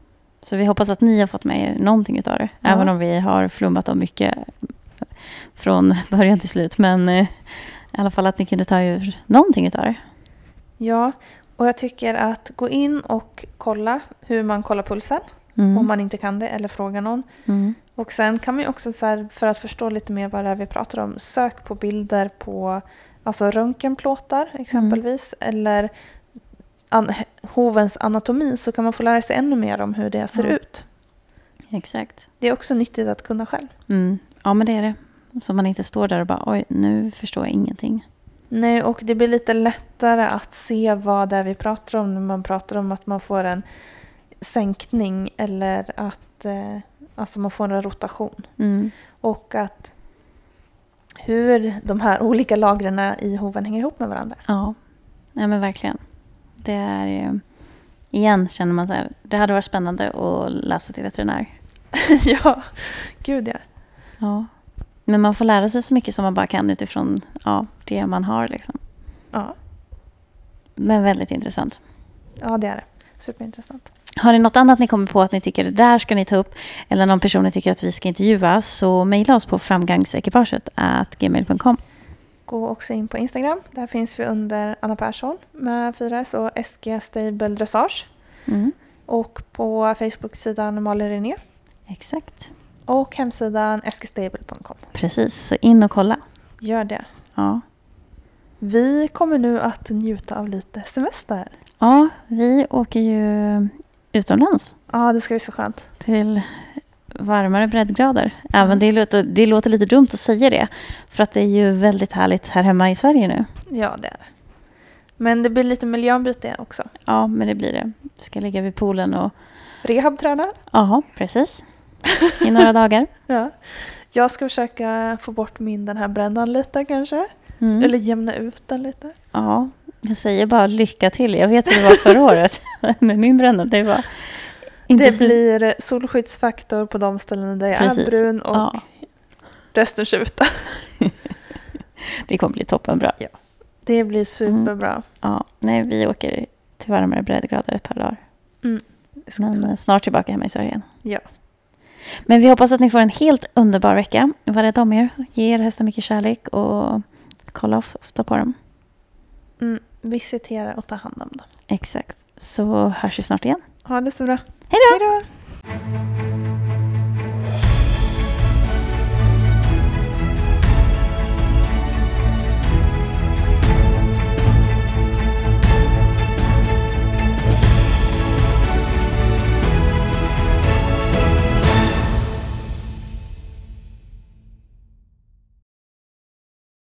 Speaker 1: Så vi hoppas att ni har fått med er någonting utav det.
Speaker 2: Ja.
Speaker 1: Även om vi har flummat om mycket från början till slut. Men eh, i alla fall att ni kunde ta ur någonting utav det.
Speaker 2: Ja, och jag tycker att gå in och kolla hur man kollar pulsen.
Speaker 1: Mm.
Speaker 2: Om man inte kan det eller fråga någon.
Speaker 1: Mm.
Speaker 2: Och sen kan man ju också så här, för att förstå lite mer vad det är vi pratar om, sök på bilder på alltså röntgenplåtar exempelvis. Eller an, hovens anatomi så kan man få lära sig ännu mer om hur det ser
Speaker 1: Ja.
Speaker 2: ut.
Speaker 1: Exakt.
Speaker 2: Det är också nyttigt att kunna själv.
Speaker 1: Mm. Ja, men det är det. Så man inte står där och bara oj, nu förstår jag ingenting.
Speaker 2: Nej, och det blir lite lättare att se vad det är vi pratar om när man pratar om att man får en sänkning eller att eh, alltså man får en rotation.
Speaker 1: Mm.
Speaker 2: Och att hur de här olika lagren i hoven hänger ihop med varandra.
Speaker 1: Ja, ja men verkligen. Det är... Igen känner man så här, det hade varit spännande att läsa till veterinär.
Speaker 2: ja, gud ja.
Speaker 1: Ja. Men man får lära sig så mycket som man bara kan utifrån ja, det man har. Liksom.
Speaker 2: Ja,
Speaker 1: Men väldigt intressant.
Speaker 2: ja det är det. Superintressant.
Speaker 1: Har ni något annat ni kommer på att ni tycker det där ska ni ta upp eller någon person ni tycker att vi ska intervjua så mejla oss på framgångsekipaget gmail.com.
Speaker 2: Gå också in på Instagram. Där finns vi under Anna Persson med 4S och SG Stable Dressage.
Speaker 1: Mm.
Speaker 2: Och på Facebook-sidan Malin René.
Speaker 1: Exakt,
Speaker 2: Och hemsidan skstable.com.
Speaker 1: precis. Så in och kolla.
Speaker 2: Gör det.
Speaker 1: Ja.
Speaker 2: Vi kommer nu att njuta av lite semester.
Speaker 1: ja, vi åker ju utomlands.
Speaker 2: Ja, det ska bli så skönt.
Speaker 1: till varmare breddgrader. Även det, låter, det låter lite dumt att säga det. För att det är ju väldigt härligt här hemma i Sverige nu.
Speaker 2: Ja, det är det. Men det blir lite miljöombyte också.
Speaker 1: Ja, men det blir det. Ska ligga vid poolen och...
Speaker 2: Rehabträna.
Speaker 1: Ja, precis. I några dagar.
Speaker 2: Ja. Jag ska försöka få bort min den här brännan lite kanske.
Speaker 1: Mm.
Speaker 2: Eller jämna ut den lite.
Speaker 1: Ja, jag säger bara lycka till. Jag vet hur det var förra året med min bränna. Det var inte
Speaker 2: det
Speaker 1: så...
Speaker 2: blir solskyddsfaktor på de ställen där jag
Speaker 1: Precis.
Speaker 2: är brun och
Speaker 1: Ja,
Speaker 2: resten tjuta.
Speaker 1: det kommer bli toppenbra.
Speaker 2: Det blir superbra.
Speaker 1: Ja, nej, vi åker till varmare breddgrader ett par dagar.
Speaker 2: Bli
Speaker 1: Men eh, snart tillbaka hemma i Sverige igen.
Speaker 2: Ja.
Speaker 1: Men vi hoppas att ni får en helt underbar vecka. Var rädda om er. Ge er hästar mycket kärlek och kolla of- ofta på dem.
Speaker 2: Mm, visitera och ta hand om dem.
Speaker 1: Exakt. Så hörs vi snart igen.
Speaker 2: Ha det så bra. Hej då!